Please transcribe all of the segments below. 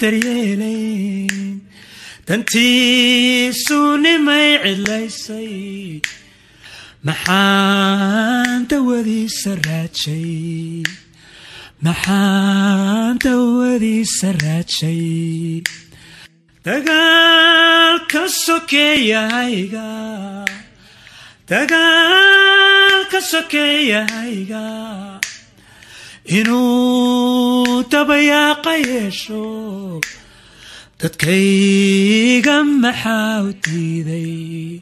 daryeelayn dantiisu nimay cidlaysay maxaan dawadiisa raajay maxaan dawadiisa raajay dagaalka sokeeyahayga dagaalka sokeeyahayga inuu dabayaaqa yeesho dadkayga maxaa u diiday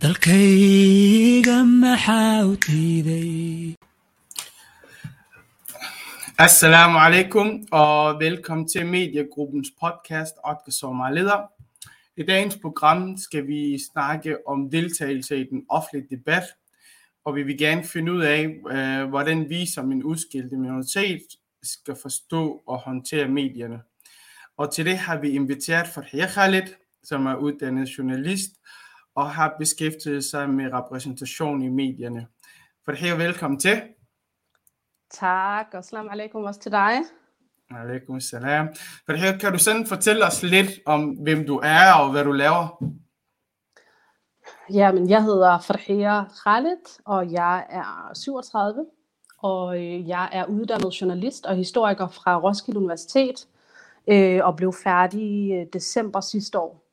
dalkayga maxaa u diiday Assalamu alaikum og velkommen til Mediegruppens podcast Otke Somalida. I dagens program skal vi snakke om deltagelse i den offentlige debat, og vi vil gerne finde ud af, øh, hvordan vi som en udskilt minoritet skal forstå og håndtere medierne. Og til det har vi inviteret Farhia Khalid, som er uddannet journalist og har beskæftiget sig med repræsentation i medierne. Farhia, velkommen til. Tak, og salam alaikum også til dig. Alaikum salam. Farhia, kan du sådan fortælle os lidt om, hvem du er og hvad du laver? Jamen, jeg hedder Farhia Khalid, og jeg er 37, og øh, jeg er uddannet journalist og historiker fra Roskilde Universitet, øh, og blev færdig øh, december sidste år.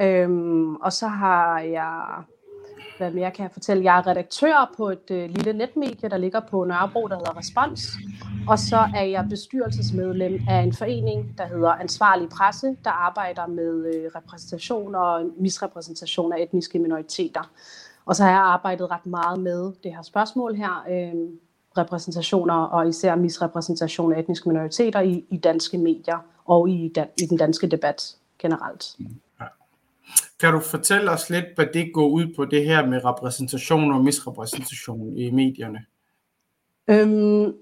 Øhm, og så har jeg, hvad mere kan jeg fortælle, jeg er redaktør på et øh, lille netmedie, der ligger på Nørrebro, der hedder Respons. Og så er jeg bestyrelsesmedlem af en forening, der hedder Ansvarlig Presse, der arbejder med øh, repræsentation og misrepræsentation af etniske minoriteter. Og så har jeg arbejdet ret meget med det her spørgsmål her, øh, repræsentationer og især misrepræsentation af etniske minoriteter i, i danske medier og i, dan, i den danske debat generelt. Kan du fortælle os lidt, hvad det går ud på, det her med repræsentation og misrepræsentation i medierne? Øhm,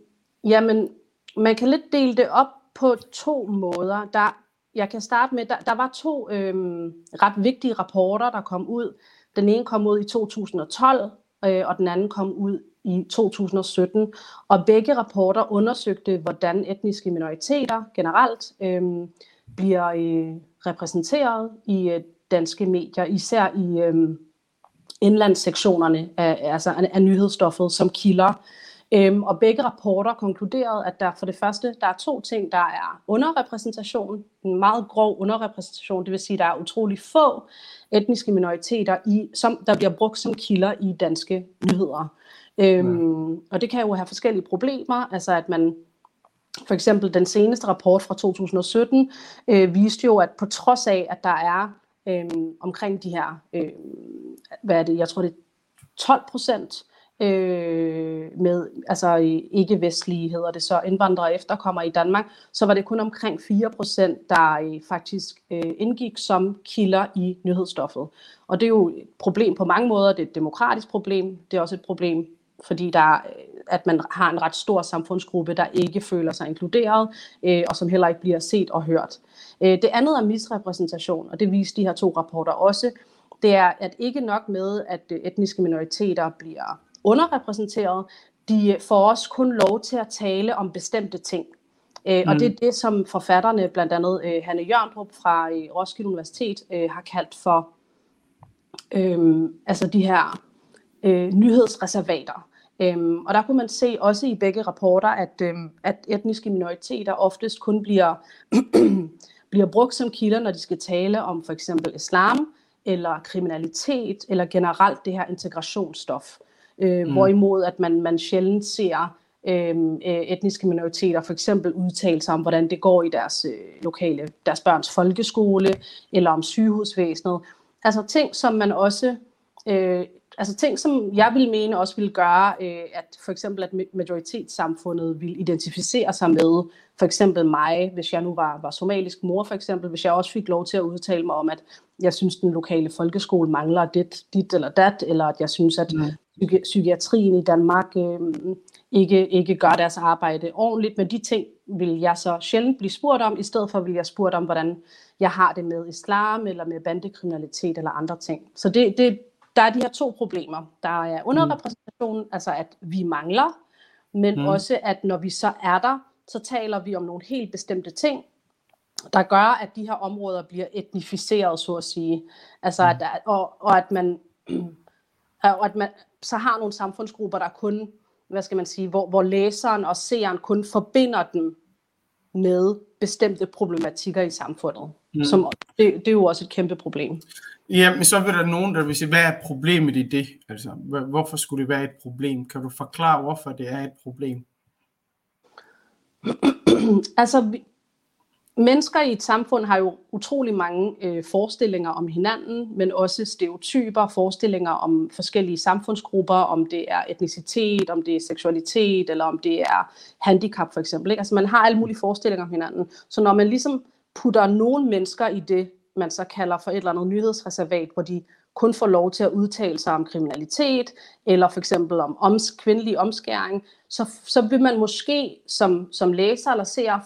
jamen, man kan lidt dele det op på to måder. Der, jeg kan starte med, der, der var to øhm, ret vigtige rapporter, der kom ud. Den ene kom ud i 2012, øh, og den anden kom ud i 2017. Og begge rapporter undersøgte, hvordan etniske minoriteter generelt øh, bliver øh, repræsenteret i øh, danske medier, især i øh, indlandssektionerne af, altså af, af nyhedsstoffet som kilder. Øhm, og begge rapporter konkluderede, at der for det første, der er to ting, der er underrepræsentation, en meget grov underrepræsentation, det vil sige, der er utrolig få etniske minoriteter, i, som, der bliver brugt som kilder i danske nyheder. Øhm, ja. Og det kan jo have forskellige problemer, altså at man for eksempel den seneste rapport fra 2017 øh, viste jo, at på trods af, at der er øh, omkring de her, øh, hvad er det, jeg tror det er 12 procent øh, med altså ikke-vestlige hedder det så, indvandrere efterkommer i Danmark, så var det kun omkring 4 procent, der øh, faktisk øh, indgik som kilder i nyhedsstoffet. Og det er jo et problem på mange måder, det er et demokratisk problem, det er også et problem fordi der, at man har en ret stor samfundsgruppe, der ikke føler sig inkluderet, øh, og som heller ikke bliver set og hørt. Øh, det andet er misrepræsentation, og det viser de her to rapporter også. Det er at ikke nok med, at etniske minoriteter bliver underrepræsenteret, de får også kun lov til at tale om bestemte ting. Øh, mm. Og det er det, som forfatterne, blandt andet øh, Hanne Jørndrup fra øh, Roskilde Universitet, øh, har kaldt for øh, altså de her øh, nyhedsreservater. Øhm, og der kunne man se også i begge rapporter, at, øhm, at etniske minoriteter oftest kun bliver, bliver brugt som kilder, når de skal tale om for eksempel islam, eller kriminalitet, eller generelt det her integrationsstof. Øh, mm. Hvorimod at man, man sjældent ser øh, etniske minoriteter for eksempel udtale sig om, hvordan det går i deres øh, lokale, deres børns folkeskole, eller om sygehusvæsenet. Altså ting, som man også øh, altså ting, som jeg vil mene også vil gøre, øh, at for eksempel at majoritetssamfundet vil identificere sig med for eksempel mig, hvis jeg nu var, var somalisk mor for eksempel, hvis jeg også fik lov til at udtale mig om, at jeg synes, den lokale folkeskole mangler dit, dit eller dat, eller at jeg synes, at mm. psykiatrien i Danmark øh, ikke, ikke gør deres arbejde ordentligt, men de ting vil jeg så sjældent blive spurgt om, i stedet for vil jeg spurgt om, hvordan jeg har det med islam, eller med bandekriminalitet, eller andre ting. Så det, det, der er de her to problemer. Der er underrepræsentation, mm. altså at vi mangler, men mm. også at når vi så er der, så taler vi om nogle helt bestemte ting, der gør, at de her områder bliver etnificeret, så at sige. Altså, at, der- og, og at man, og at man så har nogle samfundsgrupper, der kun, hvad skal man sige, hvor, hvor læseren og seeren kun forbinder dem med bestemte problematikker i samfundet. Mm. Som, det, det er jo også et kæmpe problem. Ja, men så vil der nogen, der vil sige, hvad er problemet i det? Altså, hvorfor skulle det være et problem? Kan du forklare, hvorfor det er et problem? Altså, vi, mennesker i et samfund har jo utrolig mange øh, forestillinger om hinanden, men også stereotyper, forestillinger om forskellige samfundsgrupper, om det er etnicitet, om det er seksualitet, eller om det er handicap for eksempel. Ikke? Altså man har alle mulige forestillinger om hinanden. Så når man ligesom putter nogle mennesker i det, man så kalder for et eller andet nyhedsreservat, hvor de kun får lov til at udtale sig om kriminalitet, eller for eksempel om oms, kvindelig omskæring, så, så vil man måske som, som læser eller seer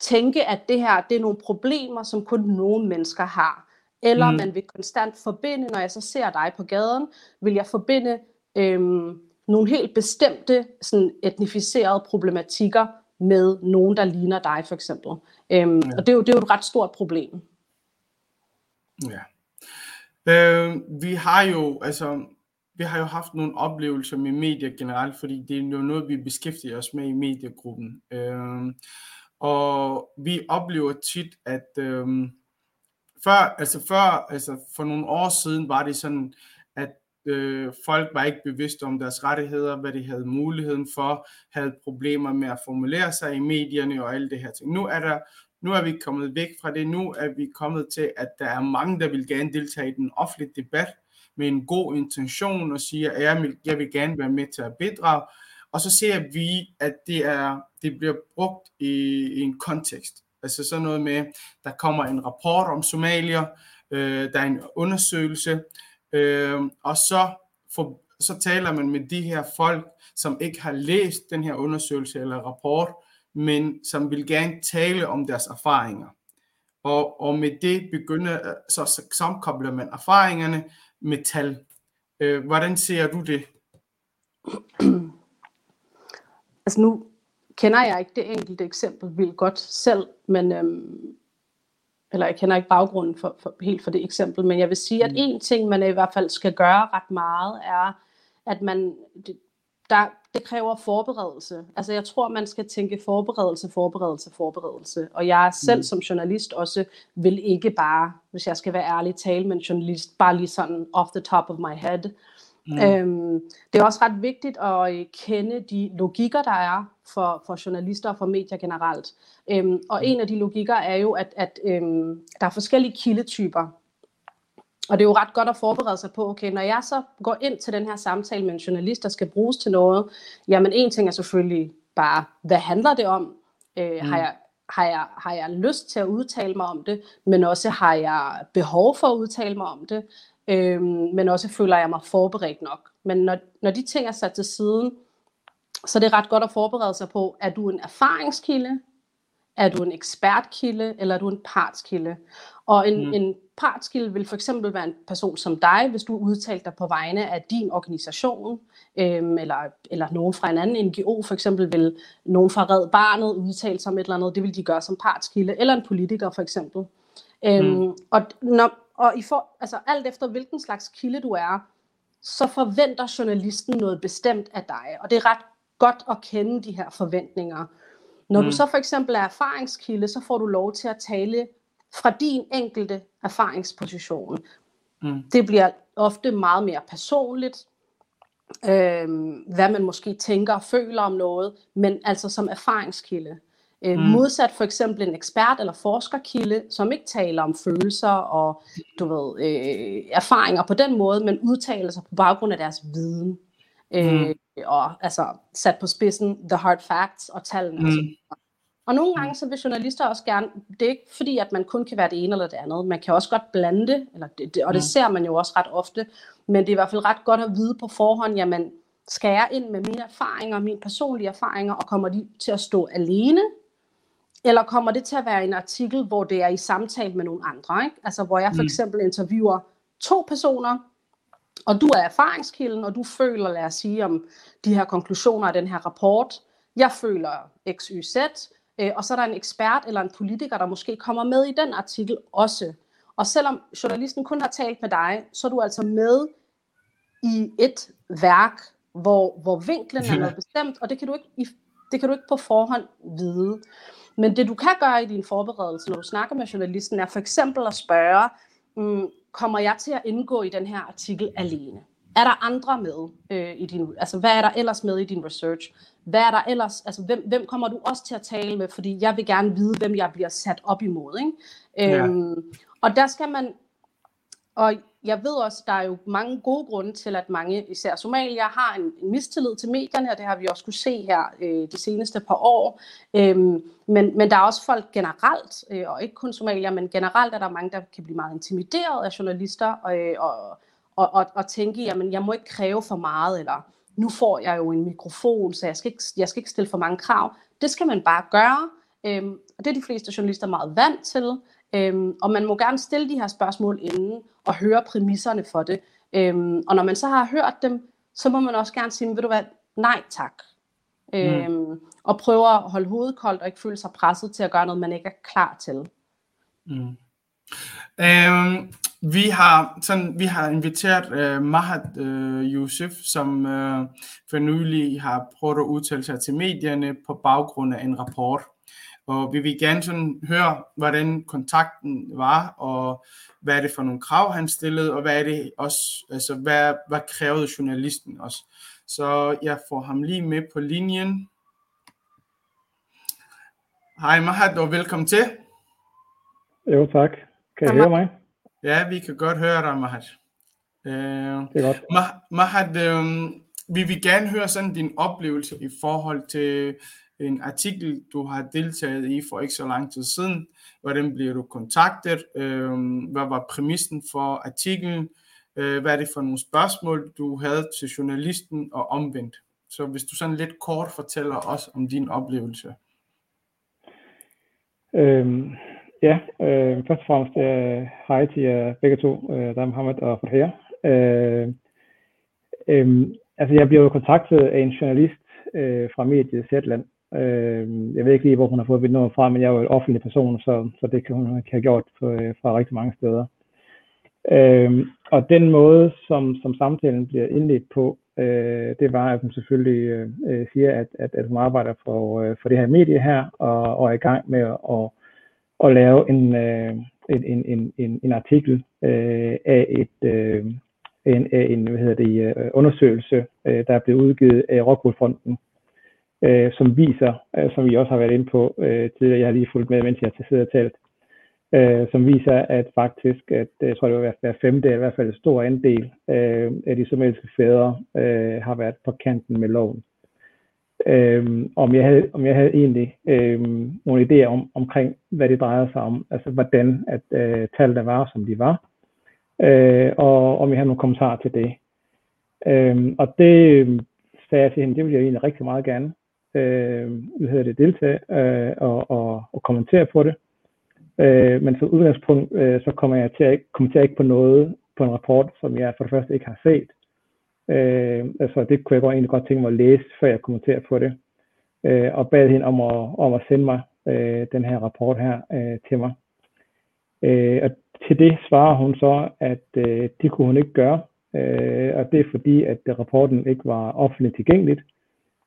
tænke, at det her det er nogle problemer, som kun nogle mennesker har. Eller Mm. man vil konstant forbinde, når jeg så ser dig på gaden, vil jeg forbinde øhm, nogle helt bestemte sådan etnificerede problematikker med nogen, der ligner dig for eksempel. Øhm, ja. Og det er, jo, det er jo et ret stort problem. Ja. Øh, vi har jo, altså, vi har jo haft nogle oplevelser med medier generelt, fordi det er jo noget, vi beskæftiger os med i mediegruppen. Øh, og vi oplever tit, at øh, før, altså før, altså for nogle år siden var det sådan, at øh, folk var ikke bevidste om deres rettigheder, hvad de havde muligheden for, havde problemer med at formulere sig i medierne og alle det her ting. Nu er der nu er vi kommet væk fra det. Nu er vi kommet til, at der er mange, der vil gerne deltage i den offentlige debat med en god intention og siger, at jeg vil, jeg vil gerne være med til at bidrage. Og så ser vi, at det, er, det bliver brugt i, i en kontekst. Altså sådan noget med, der kommer en rapport om somalier, øh, der er en undersøgelse, øh, og så, for, så taler man med de her folk, som ikke har læst den her undersøgelse eller rapport, men som vil gerne tale om deres erfaringer. Og, og med det begynder, så, så man erfaringerne med tal. Øh, hvordan ser du det? Altså nu kender jeg ikke det enkelte eksempel vildt godt selv, men øhm, eller jeg kender ikke baggrunden for, for, helt for det eksempel, men jeg vil sige, at en ting, man i hvert fald skal gøre ret meget, er, at man, det, der, det kræver forberedelse. Altså jeg tror, man skal tænke forberedelse, forberedelse, forberedelse. Og jeg selv som journalist også vil ikke bare, hvis jeg skal være ærlig, tale med en journalist, bare lige sådan off the top of my head. Mm. Øhm, det er også ret vigtigt at øh, kende de logikker, der er for, for journalister og for medier generelt. Øhm, og en af de logikker er jo, at, at øhm, der er forskellige kildetyper. Og det er jo ret godt at forberede sig på, okay, når jeg så går ind til den her samtale med en journalist, der skal bruges til noget, jamen en ting er selvfølgelig bare, hvad handler det om? Øh, mm. har, jeg, har, jeg, har jeg lyst til at udtale mig om det, men også har jeg behov for at udtale mig om det, øh, men også føler jeg mig forberedt nok. Men når, når de ting er sat til siden, så er det ret godt at forberede sig på, er du en erfaringskilde, er du en ekspertkilde, eller er du en partskilde? Og en, mm. en partskilde vil for eksempel være en person som dig, hvis du udtaler dig på vegne af din organisation, øhm, eller, eller nogen fra en anden NGO, for eksempel vil nogen fra Red Barnet udtale sig om et eller andet, det vil de gøre som partskilde, eller en politiker for eksempel. Øhm, mm. Og, når, og i for, altså alt efter hvilken slags kilde du er, så forventer journalisten noget bestemt af dig, og det er ret godt at kende de her forventninger. Når mm. du så for eksempel er erfaringskilde, så får du lov til at tale fra din enkelte erfaringsposition. Mm. Det bliver ofte meget mere personligt, øh, hvad man måske tænker og føler om noget, men altså som erfaringskilde. Øh, mm. Modsat for eksempel en ekspert eller forskerkilde, som ikke taler om følelser og du ved, øh, erfaringer på den måde, men udtaler sig på baggrund af deres viden. Øh, mm. Og altså sat på spidsen, the hard facts og tallene. Mm. Altså. Og nogle gange så vil journalister også gerne, det er ikke fordi, at man kun kan være det ene eller det andet, man kan også godt blande det, eller det, det og det ser man jo også ret ofte, men det er i hvert fald ret godt at vide på forhånd, jamen skal jeg ind med mine erfaringer, mine personlige erfaringer, og kommer de til at stå alene, eller kommer det til at være en artikel, hvor det er i samtale med nogle andre, ikke? altså hvor jeg for eksempel interviewer to personer, og du er erfaringskilden, og du føler, lad os sige, om de her konklusioner af den her rapport, jeg føler X, Y, Z, øh, og så er der en ekspert eller en politiker, der måske kommer med i den artikel også. Og selvom journalisten kun har talt med dig, så er du altså med i et værk, hvor, hvor vinklen er noget bestemt, og det kan, du ikke, det kan du ikke på forhånd vide. Men det du kan gøre i din forberedelse, når du snakker med journalisten, er for eksempel at spørge, mm, kommer jeg til at indgå i den her artikel alene? Er der andre med øh, i din, altså hvad er der ellers med i din research? Hvad er der ellers, altså hvem, hvem kommer du også til at tale med? Fordi jeg vil gerne vide, hvem jeg bliver sat op imod, ikke? Ja. Øhm, og der skal man, og jeg ved også, der er jo mange gode grunde til, at mange, især somalier, har en, en mistillid til medierne, og det har vi også kunne se her øh, de seneste par år. Øhm, men, men der er også folk generelt, øh, og ikke kun somalier, men generelt er der mange, der kan blive meget intimideret af journalister, og, øh, og, og, og, og tænke, jamen jeg må ikke kræve for meget, eller nu får jeg jo en mikrofon, så jeg skal ikke, jeg skal ikke stille for mange krav. Det skal man bare gøre, øhm, og det er de fleste journalister meget vant til. Øhm, og man må gerne stille de her spørgsmål inden og høre præmisserne for det. Øhm, og når man så har hørt dem, så må man også gerne sige, ved du hvad, nej tak. Øhm, og prøve at holde hovedet koldt og ikke føle sig presset til at gøre noget, man ikke er klar til. Mm. Øhm, vi har sådan, vi har inviteret øh, Mahat øh, Youssef, som øh, for nylig har prøvet at udtale sig til medierne på baggrund af en rapport. Og vi vil gerne sådan høre, hvordan kontakten var, og hvad er det for nogle krav, han stillede, og hvad er det også, altså hvad, hvad krævede journalisten også. Så jeg får ham lige med på linjen. Hej Mahat, og velkommen til. Jo, tak. Kan I høre mig? Ja, vi kan godt høre dig, Mahat. Øh, Det er godt. Ma- Mahat, øh, vi vil gerne høre sådan din oplevelse i forhold til en artikel, du har deltaget i for ikke så lang tid siden. Hvordan bliver du kontaktet? Øh, hvad var præmissen for artiklen? Øh, hvad er det for nogle spørgsmål, du havde til journalisten og omvendt? Så hvis du sådan lidt kort fortæller os om din oplevelse. Øhm, ja, øh, først og fremmest øh, hej til jer begge to, øh, der er Mohammed og Farher. Øh, øh, altså, jeg blev kontaktet af en journalist øh, fra mediet Zetland. Øh, jeg ved ikke lige, hvor hun har fået mit nummer fra, men jeg er jo en offentlig person, så, så det kan hun have gjort på, øh, fra rigtig mange steder. Øh, og den måde, som, som samtalen bliver indledt på, øh, det var, at hun selvfølgelig øh, siger, at, at, at hun arbejder for, øh, for det her medie her, og, og er i gang med at, at, at lave en, øh, en, en, en, en, en artikel øh, af et øh, en, en hvad hedder det, øh, undersøgelse, øh, der er blevet udgivet af Rockwool-fonden, øh, som viser, øh, som vi også har været inde på øh, tidligere, jeg har lige fulgt med, mens jeg har siddet og talt, øh, som viser, at faktisk, at jeg tror, det var hver, femte, i hvert fald en stor andel øh, af de somaliske fædre øh, har været på kanten med loven. Øh, om, jeg havde, om jeg havde egentlig øh, nogle idéer om, omkring, hvad det drejer sig om, altså hvordan at øh, tallene var, som de var, øh, og om jeg havde nogle kommentarer til det. Øh, og det øh, sagde jeg til hende, det ville jeg egentlig rigtig meget gerne øh, hvad hedder det, deltage øh, og, og, og kommentere på det. Øh, men som udgangspunkt, øh, så kommer jeg til at kommentere ikke på noget på en rapport, som jeg for det første ikke har set. Øh, altså det kunne jeg godt, egentlig godt tænke mig at læse, før jeg kommenterer på det. Øh, og bad hende om at, om at sende mig øh, den her rapport her øh, til mig. Øh, og til det svarer hun så, at øh, det kunne hun ikke gøre, øh, og det er fordi, at rapporten ikke var offentligt tilgængeligt,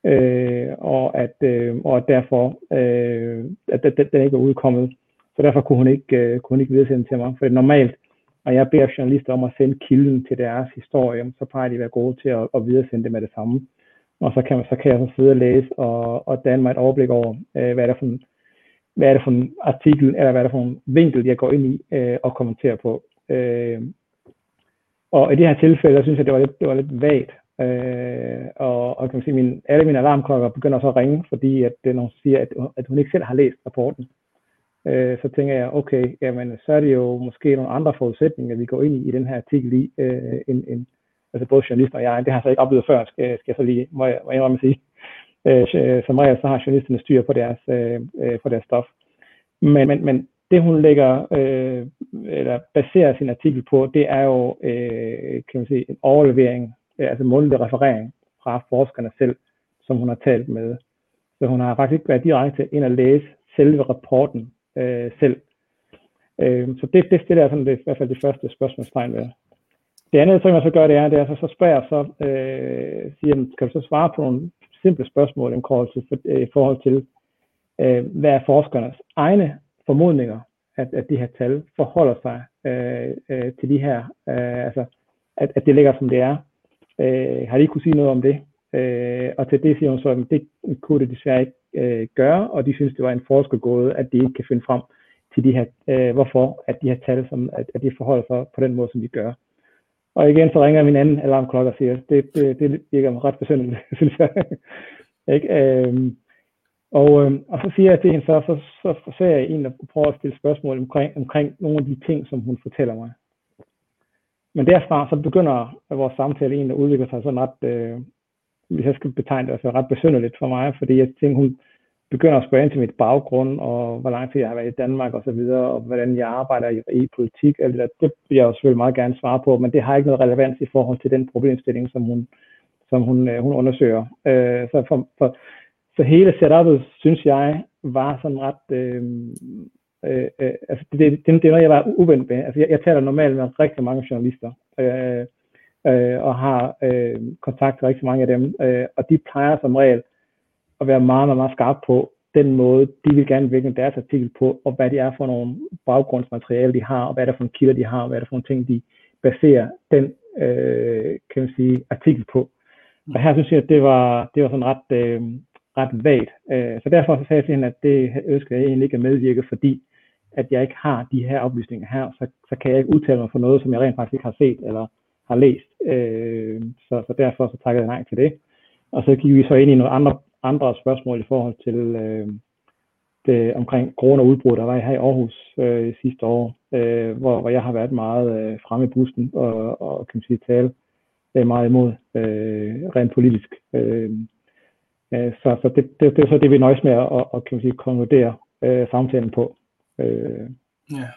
øh, og at øh, og at derfor øh, at den, den ikke var udkommet. Så derfor kunne hun ikke, øh, kunne hun ikke videresende til mig. For normalt, når jeg beder journalister om at sende kilden til deres historie, så plejer de at være gode til at, at videresende det med det samme. Og så kan, så kan jeg så sidde og læse og, og danne mig et overblik over, øh, hvad er det for en, hvad er det for en artikel, eller hvad er det for en vinkel, jeg går ind i øh, og kommenterer på. Øh, og i det her tilfælde, der synes jeg, det var lidt, det var lidt vagt. Øh, og, og kan man sige, min, alle mine alarmklokker begynder så at ringe, fordi at, når hun siger, at, at hun ikke selv har læst rapporten. Øh, så tænker jeg, okay, jamen, så er det jo måske nogle andre forudsætninger, vi går ind i i den her artikel i, øh, end, end, altså både journalister og jeg, det har jeg så ikke oplevet før, skal, skal jeg så lige, må jeg, må jeg sige. Øh, som regel, så har journalisterne styr på deres, øh, på deres stof. Men, men, men det hun lægger, øh, eller baserer sin artikel på, det er jo, øh, kan man sige, en overlevering, øh, altså mundtlig referering fra forskerne selv, som hun har talt med. Så hun har faktisk ikke været direkte ind og læse selve rapporten øh, selv. Øh, så det, det stiller jeg sådan det, i hvert fald det første spørgsmålstegn ved. Det andet, som jeg så gør, det er, det er så, så spørger så, øh, siger, skal du så svare på nogle simple spørgsmål i forhold til, øh, i forhold til øh, hvad er forskernes egne formodninger, at, at de her tal forholder sig øh, øh, til de her, øh, altså at, at det ligger som det er. Øh, har de ikke kunne sige noget om det? Øh, og til det siger hun så, at det kunne det desværre ikke øh, gøre, og de synes, det var en forskergåde, at de ikke kan finde frem til de her, øh, hvorfor at de her tal, som, at, at de forholder sig på den måde, som de gør. Og igen, så ringer min anden alarmklokke og siger, det, det, det virker ret besynderligt, synes jeg. ikke? Øhm, og, øhm, og så siger jeg til hende, så, så, så, ser jeg en, der prøver at stille spørgsmål omkring, omkring nogle af de ting, som hun fortæller mig. Men derfra, så begynder vores samtale egentlig at udvikle sig sådan ret, øh, hvis jeg skal betegne det, altså ret besynderligt for mig, fordi jeg tænker, hun begynder at spørge ind til mit baggrund, og hvor lang tid jeg har været i Danmark og så og hvordan jeg arbejder i, i politik, eller det, det vil jeg jo selvfølgelig meget gerne svare på, men det har ikke noget relevans i forhold til den problemstilling, som hun, som hun, øh, hun undersøger. Øh, så, for, for, så hele setupet, synes jeg, var sådan ret, øh, øh, øh, altså det, det, det, er noget, jeg var uvendt med. Altså jeg, jeg taler normalt med rigtig mange journalister, øh, øh, og har øh, kontakt til rigtig mange af dem, øh, og de plejer som regel at være meget, meget, meget skarpe på den måde, de vil gerne vikle deres artikel på, og hvad det er for nogle baggrundsmateriale, de har, og hvad det er for nogle kilder, de har, og hvad det er for nogle ting, de baserer den, øh, kan man sige, artikel på. Og her synes jeg, at det var, det var sådan ret, øh, ret vagt. Øh, så derfor så sagde jeg til hende, at det ønsker jeg egentlig ikke at medvirke, fordi at jeg ikke har de her oplysninger her, så, så kan jeg ikke udtale mig for noget, som jeg rent faktisk ikke har set eller har læst. Øh, så, så derfor så takkede jeg nej til det. Og så gik vi så ind i nogle andre andre spørgsmål i forhold til øh, det omkring corona-udbrud, der var her i Aarhus øh, sidste år, øh, hvor, hvor jeg har været meget øh, fremme i bussen og, og kan man sige, tale øh, meget imod øh, rent politisk. Øh, øh, så så det, det, det er så det, vi nøjes med at, at kan man sige, konkludere øh, samtalen på. Øh. Ja.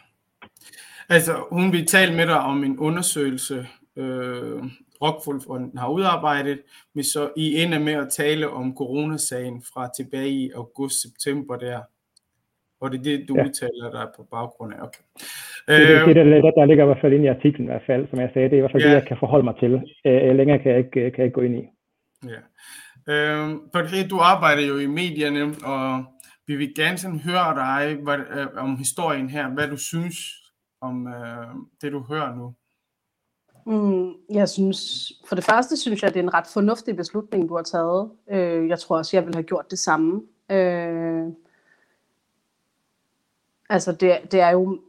Altså, hun vil tale med dig om en undersøgelse, øh, Rockwool har udarbejdet, men så I ender med at tale om coronasagen fra tilbage i august-september der. Og det er det, du ja. udtaler dig på baggrund af. Okay. Det, det, det, der, der ligger i hvert fald ind i artiklen i hvert fald, som jeg sagde. Det er i hvert fald ja. det, jeg kan forholde mig til. Øh, længere kan jeg, ikke, kan jeg ikke gå ind i. Ja. Øh, du arbejder jo i medierne, og vi vil gerne sådan høre dig hvad, øh, om historien her, hvad du synes om øh, det, du hører nu. Mm, jeg synes, for det første synes jeg, det er en ret fornuftig beslutning, du har taget. Øh, jeg tror også, jeg ville have gjort det samme. Øh, altså, det, det er jo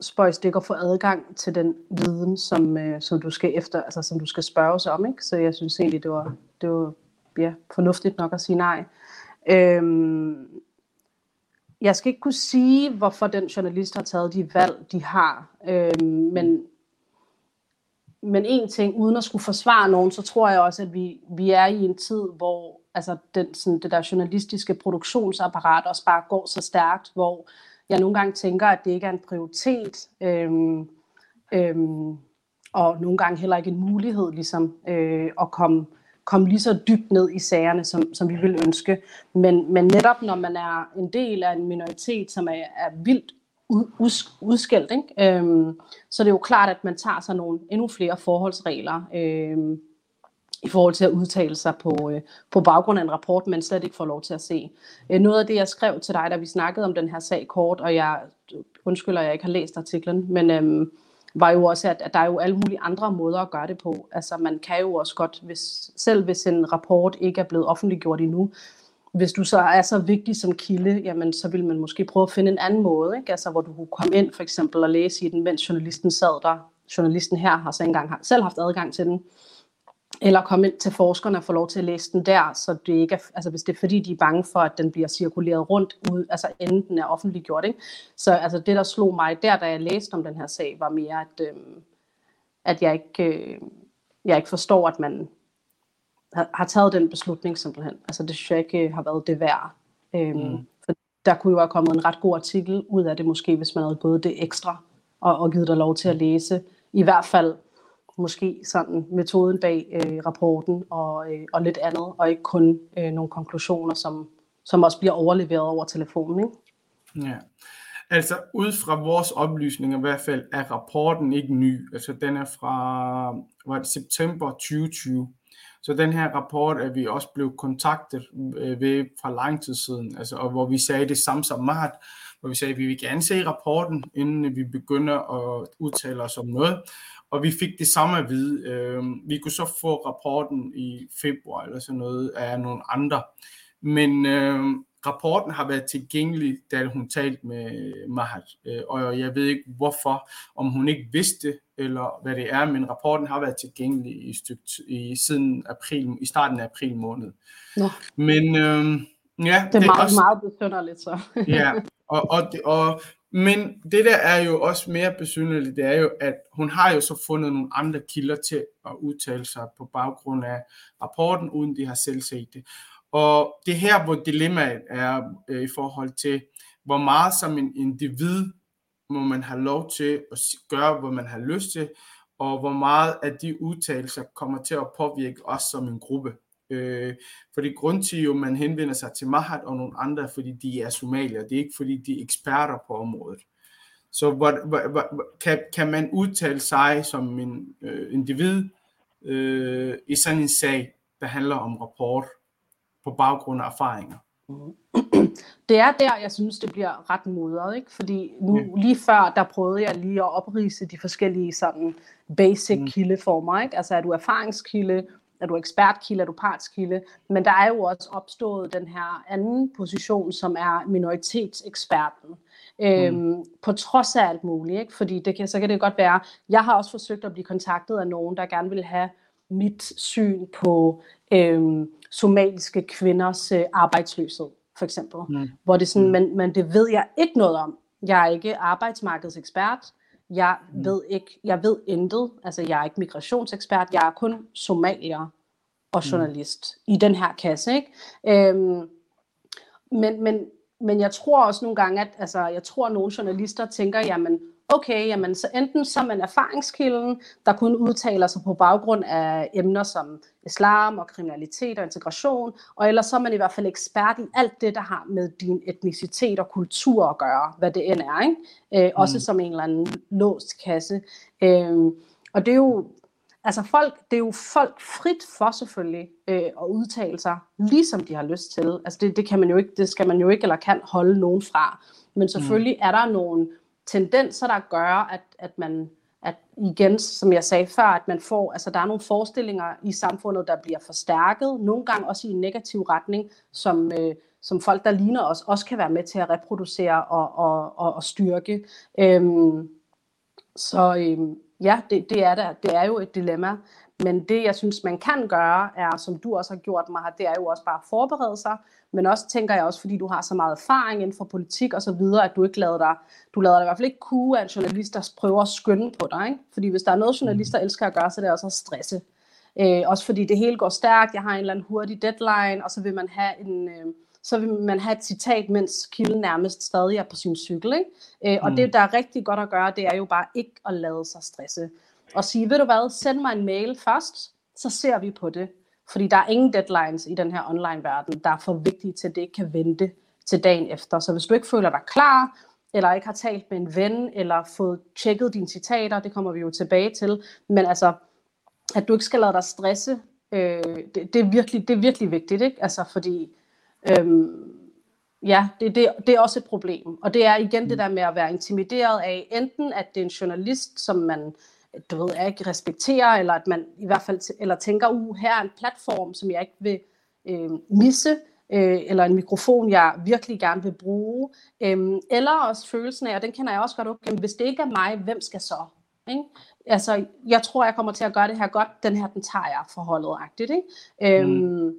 spøjs, det at få adgang til den viden, som, øh, som du skal efter, altså som du skal spørge sig om, ikke? Så jeg synes egentlig, det var, det var ja, fornuftigt nok at sige nej. Øh, jeg skal ikke kunne sige, hvorfor den journalist har taget de valg, de har, øh, men men en ting, uden at skulle forsvare nogen, så tror jeg også, at vi, vi er i en tid, hvor altså den, sådan, det der journalistiske produktionsapparat også bare går så stærkt, hvor jeg nogle gange tænker, at det ikke er en prioritet, øhm, øhm, og nogle gange heller ikke en mulighed ligesom, øh, at komme, komme lige så dybt ned i sagerne, som, som vi vil ønske. Men, men netop når man er en del af en minoritet, som er, er vildt ud, udskældt, ikke? Øhm, så det er jo klart, at man tager sig nogle endnu flere forholdsregler øhm, i forhold til at udtale sig på, øh, på baggrund af en rapport, man slet ikke får lov til at se. Øh, noget af det, jeg skrev til dig, da vi snakkede om den her sag kort, og jeg undskylder, at jeg ikke har læst artiklen, men øhm, var jo også, at, at der er jo alle mulige andre måder at gøre det på. Altså man kan jo også godt, hvis, selv hvis en rapport ikke er blevet offentliggjort endnu, hvis du så er så vigtig som kilde, jamen, så vil man måske prøve at finde en anden måde, ikke? Altså, hvor du kunne komme ind for eksempel og læse i den, mens journalisten sad der. Journalisten her har så engang selv haft adgang til den. Eller komme ind til forskerne og få lov til at læse den der, så det ikke er, altså hvis det er fordi, de er bange for, at den bliver cirkuleret rundt, ud, altså inden den er offentliggjort. Ikke? Så altså, det, der slog mig der, da jeg læste om den her sag, var mere, at, øh, at jeg, ikke, øh, jeg ikke forstår, at man har, har taget den beslutning simpelthen. Altså det synes jeg ikke øh, har været det værd. Øhm, mm. for der kunne jo have kommet en ret god artikel ud af det måske, hvis man havde gået det ekstra og, og givet dig lov til at læse. I hvert fald måske sådan metoden bag øh, rapporten og, øh, og lidt andet, og ikke kun øh, nogle konklusioner, som, som også bliver overleveret over telefonen. Ikke? Ja. Altså, ud fra vores oplysninger i hvert fald, er rapporten ikke ny. Altså, den er fra var det september 2020. Så den her rapport er vi også blevet kontaktet øh, ved fra lang tid siden, altså, og hvor vi sagde det samme som Mahat, hvor vi sagde, at vi vil gerne se rapporten, inden vi begynder at udtale os om noget. Og vi fik det samme at vide. Øh, vi kunne så få rapporten i februar eller sådan noget af nogle andre. Men øh, rapporten har været tilgængelig, da hun talte med Mahat, øh, og jeg ved ikke hvorfor, om hun ikke vidste, eller hvad det er, men rapporten har været tilgængelig i, stykke, i siden april, i starten af april måned. Nå. Men øh, ja, det er, det er meget, også, meget besynderligt så. ja, og, og, og, men det der er jo også mere besynderligt, det er jo, at hun har jo så fundet nogle andre kilder til at udtale sig på baggrund af rapporten, uden de har selv set det. Og det her, hvor dilemmaet er øh, i forhold til, hvor meget som en individ må man have lov til at gøre, hvad man har lyst til, og hvor meget af de udtalelser kommer til at påvirke os som en gruppe. Øh, fordi grund til, at man henvender sig til Mahat og nogle andre, fordi de er somalier. Det er ikke, fordi de er eksperter på området. Så hvor, hvor, hvor, kan, kan man udtale sig som en øh, individ øh, i sådan en sag, der handler om rapport på baggrund af erfaringer? Det er der, jeg synes, det bliver ret modret, ikke? Fordi nu, ja. lige før, der prøvede jeg lige at oprise de forskellige sådan basic mm. kildeformer, ikke? Altså, er du erfaringskilde, er du ekspertkilde, er du partskilde, men der er jo også opstået den her anden position, som er minoritetseksperten. Øhm, mm. På trods af alt muligt, ikke? fordi det kan, så kan det godt være, jeg har også forsøgt at blive kontaktet af nogen, der gerne vil have mit syn på øhm, somaliske kvinders øh, arbejdsløshed, for eksempel. Mm. Hvor det er sådan, mm. men, men det ved jeg ikke noget om. Jeg er ikke arbejdsmarkedsekspert. Jeg mm. ved ikke, jeg ved intet. Altså, jeg er ikke migrationsekspert. Jeg er kun somalier og mm. journalist mm. i den her kasse, ikke? Øhm, men, men, men jeg tror også nogle gange, at altså, jeg tror, at nogle journalister tænker, jamen, okay, jamen, så enten så er man erfaringskilden, der kun udtaler sig på baggrund af emner som islam og kriminalitet og integration, og ellers så er man i hvert fald ekspert i alt det, der har med din etnicitet og kultur at gøre, hvad det end er, ikke? Øh, mm. Også som en eller anden låst kasse. Øh, og det er jo, altså folk, det er jo folk frit for selvfølgelig øh, at udtale sig, ligesom de har lyst til. Altså det, det kan man jo ikke, det skal man jo ikke eller kan holde nogen fra. Men selvfølgelig mm. er der nogle tendenser, der gør, at, at man at igen, som jeg sagde før, at man får, altså der er nogle forestillinger i samfundet, der bliver forstærket, nogle gange også i en negativ retning, som, øh, som folk, der ligner os, også kan være med til at reproducere og, og, og, og styrke. Øhm, så øhm, ja, det, det, er der, det er jo et dilemma. Men det, jeg synes, man kan gøre, er, som du også har gjort mig det er jo også bare at forberede sig, men også tænker jeg også, fordi du har så meget erfaring inden for politik og så videre, at du ikke lader dig, du lader dig i hvert fald ikke kue af en journalist, der prøver at skynde på dig. Ikke? Fordi hvis der er noget, journalister mm. elsker at gøre, så er det også at stresse. Øh, også fordi det hele går stærkt, jeg har en eller anden hurtig deadline, og så vil man have en... Øh, så vil man have et citat, mens kilden nærmest stadig er på sin cykel. Ikke? Øh, og mm. det, der er rigtig godt at gøre, det er jo bare ikke at lade sig stresse. Og sige, ved du hvad, send mig en mail først, så ser vi på det. Fordi der er ingen deadlines i den her online-verden, der er for vigtige til, at det ikke kan vente til dagen efter. Så hvis du ikke føler dig klar, eller ikke har talt med en ven, eller fået tjekket dine citater, det kommer vi jo tilbage til, men altså, at du ikke skal lade dig stresse, øh, det, det, er virkelig, det er virkelig vigtigt, ikke? Altså, fordi, øhm, ja, det, det, det er også et problem. Og det er igen det der med at være intimideret af, enten at det er en journalist, som man du ved, jeg ikke respekterer, eller at man i hvert fald eller tænker, uh, her er en platform, som jeg ikke vil øh, misse, øh, eller en mikrofon, jeg virkelig gerne vil bruge. Øh, eller også følelsen af, og den kender jeg også godt, okay, hvis det ikke er mig, hvem skal så? Ikke? Altså, jeg tror, jeg kommer til at gøre det her godt, den her, den tager jeg forholdet agtigt, ikke? Mm. Øhm,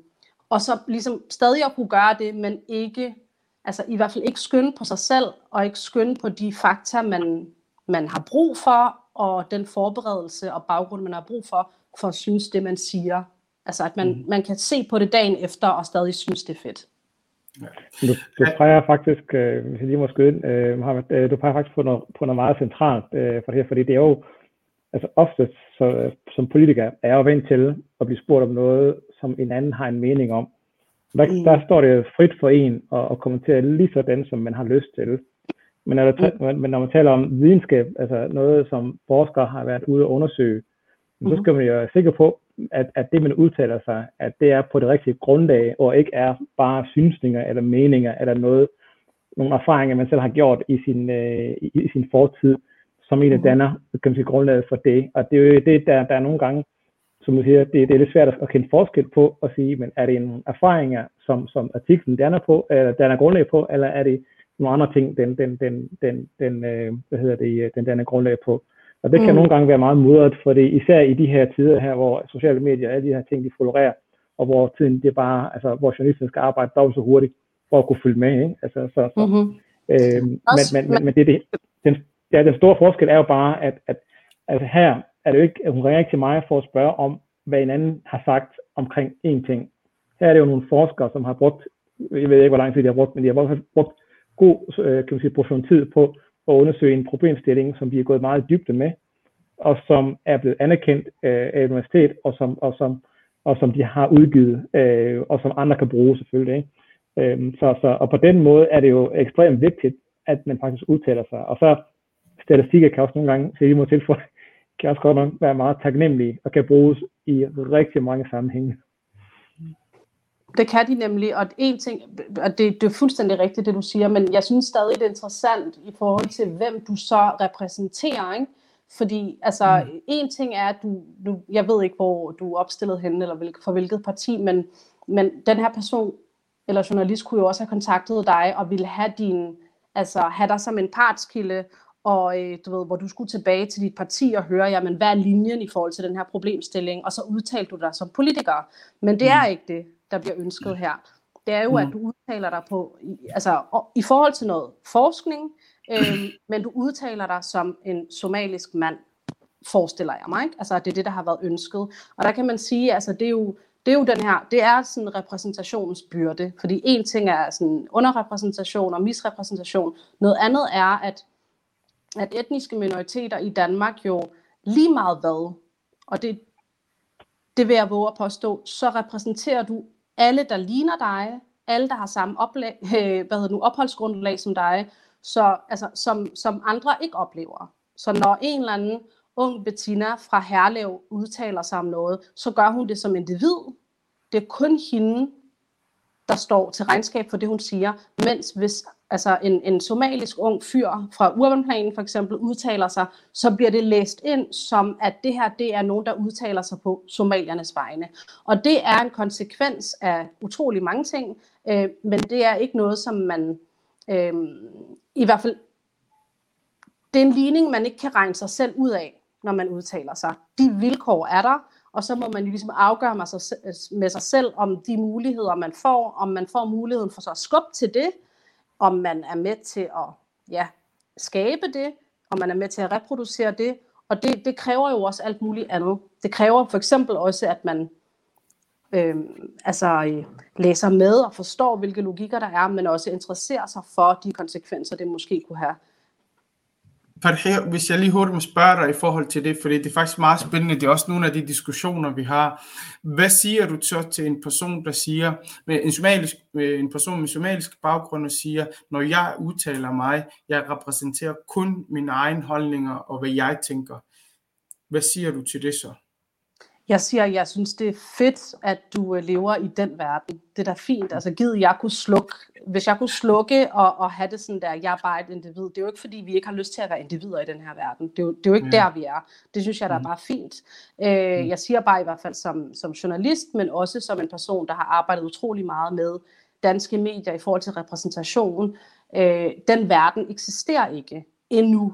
og så ligesom stadig at kunne gøre det, men ikke, altså i hvert fald ikke skynde på sig selv, og ikke skynde på de fakta, man, man har brug for, og den forberedelse og baggrund, man har brug for, for at synes det, man siger. Altså at man, mm. man kan se på det dagen efter, og stadig synes, det er fedt. Ja. Du, du peger faktisk, øh, hvis jeg lige må skyde ind, øh, Mohammed, øh, du peger faktisk på noget, på noget meget centralt øh, for det her, fordi det er jo, altså ofte så, øh, som politiker er jeg jo vant til at blive spurgt om noget, som en anden har en mening om. Der, Mm. der står det frit for en at, at kommentere lige sådan, som man har lyst til. Men når, der, ta- men når man taler om videnskab, altså noget, som forskere har været ude og undersøge, så Mhm. skal man jo være sikker på, at, at det, man udtaler sig, at det er på det rigtige grundlag, og ikke er bare synsninger eller meninger, eller noget, nogle erfaringer, man selv har gjort i sin, øh, i, i sin fortid, som egentlig Mhm. danner kan man sige, grundlaget for det. Og det er jo det, der, der er nogle gange, som du siger, det, det er lidt svært at kende forskel på at sige, men er det nogle erfaringer, som, som artiklen danner på, eller danner grundlag på, eller er det nogle andre ting, den, den, den, den, den øh, hvad hedder det, den danner grundlag på. Og det kan Mm. nogle gange være meget mudret, for det især i de her tider her, hvor sociale medier og alle de her ting, de florerer, og hvor tiden det er bare, altså hvor journalisten skal arbejde dobbelt så hurtigt, for at kunne følge med, ikke? Altså, så, så, Mm-hmm. Øh, men, Også- men, men, men det, er det, den, ja, den store forskel er jo bare, at, at altså her er det jo ikke, hun ringer ikke til mig for at spørge om, hvad en anden har sagt omkring én ting. Her er det jo nogle forskere, som har brugt, jeg ved ikke, hvor lang tid de har brugt, men de har brugt god øh, kan man sige, portion tid på at undersøge en problemstilling, som de er gået meget dybde med, og som er blevet anerkendt øh, af universitet, og som, og, som, og som de har udgivet, øh, og som andre kan bruge selvfølgelig. Ikke? Øhm, så, så, og på den måde er det jo ekstremt vigtigt, at man faktisk udtaler sig. Og så statistikker kan også nogle gange, så lige må tilføje, kan også godt nok være meget taknemmelige og kan bruges i rigtig mange sammenhænge. Det kan de nemlig, og en ting, og det, det er fuldstændig rigtigt, det du siger, men jeg synes stadig, det er interessant i forhold til, hvem du så repræsenterer, ikke? Fordi, altså, mm. en ting er, at du, du, jeg ved ikke, hvor du er opstillet henne, eller hvil, for hvilket parti, men, men den her person, eller journalist, kunne jo også have kontaktet dig, og ville have din, altså, have dig som en partskilde, og øh, du ved, hvor du skulle tilbage til dit parti og høre, jamen, hvad er linjen i forhold til den her problemstilling, og så udtalte du dig som politiker. Men det er ikke det, der bliver ønsket her. Det er jo, at du udtaler dig på, altså i forhold til noget forskning, øh, men du udtaler dig som en somalisk mand, forestiller jeg mig. Ikke? Altså, det er det, der har været ønsket. Og der kan man sige, altså, det er jo, det er jo den her, det er sådan repræsentationens byrde, fordi en ting er sådan underrepræsentation og misrepræsentation, noget andet er, at, at etniske minoriteter i Danmark jo lige meget hvad, og det, det vil jeg våge at påstå, så repræsenterer du alle, der ligner dig, alle, der har samme oplag, øh, hvad hedder nu, opholdsgrundlag som dig, så, altså, som, som andre ikke oplever. Så når en eller anden ung Bettina fra Herlev udtaler sig om noget, så gør hun det som individ. Det er kun hende, der står til regnskab for det, hun siger. Mens hvis altså en, en somalisk ung fyr fra Urbanplanen for eksempel udtaler sig, så bliver det læst ind som, at det her det er nogen, der udtaler sig på somaliernes vegne. Og det er en konsekvens af utrolig mange ting, øh, men det er ikke noget, som man øh, i hvert fald, det er en ligning, man ikke kan regne sig selv ud af, når man udtaler sig. De vilkår er der, og så må man ligesom afgøre med sig, med sig selv, om de muligheder, man får, om man får muligheden for så at skubbe til det, om man er med til at ja, skabe det, om man er med til at reproducere det, og det, det kræver jo også alt muligt andet. Det kræver for eksempel også, at man øh, altså, læser med og forstår, hvilke logikker der er, men også interesserer sig for de konsekvenser, det måske kunne have. Farhia, hvis jeg lige hurtigt må spørge dig i forhold til det, fordi det er faktisk meget spændende, det er også nogle af de diskussioner, vi har. Hvad siger du så til en person, der siger, med en, somalisk, med en person med somalisk baggrund, og siger, når jeg udtaler mig, jeg repræsenterer kun mine egne holdninger og hvad jeg tænker. Hvad siger du til det så? Jeg siger, jeg synes, det er fedt, at du øh, lever i den verden. Det er da fint. Altså, givet jeg kunne slukke, hvis jeg kunne slukke og, og have det sådan der, jeg er bare et individ. Det er jo ikke, fordi vi ikke har lyst til at være individer i den her verden. Det er jo, det er jo ikke Ja. der, vi er. Det synes jeg, der er bare fint. Øh, jeg siger bare i hvert fald som, som journalist, men også som en person, der har arbejdet utrolig meget med danske medier i forhold til repræsentation. Øh, den verden eksisterer ikke endnu.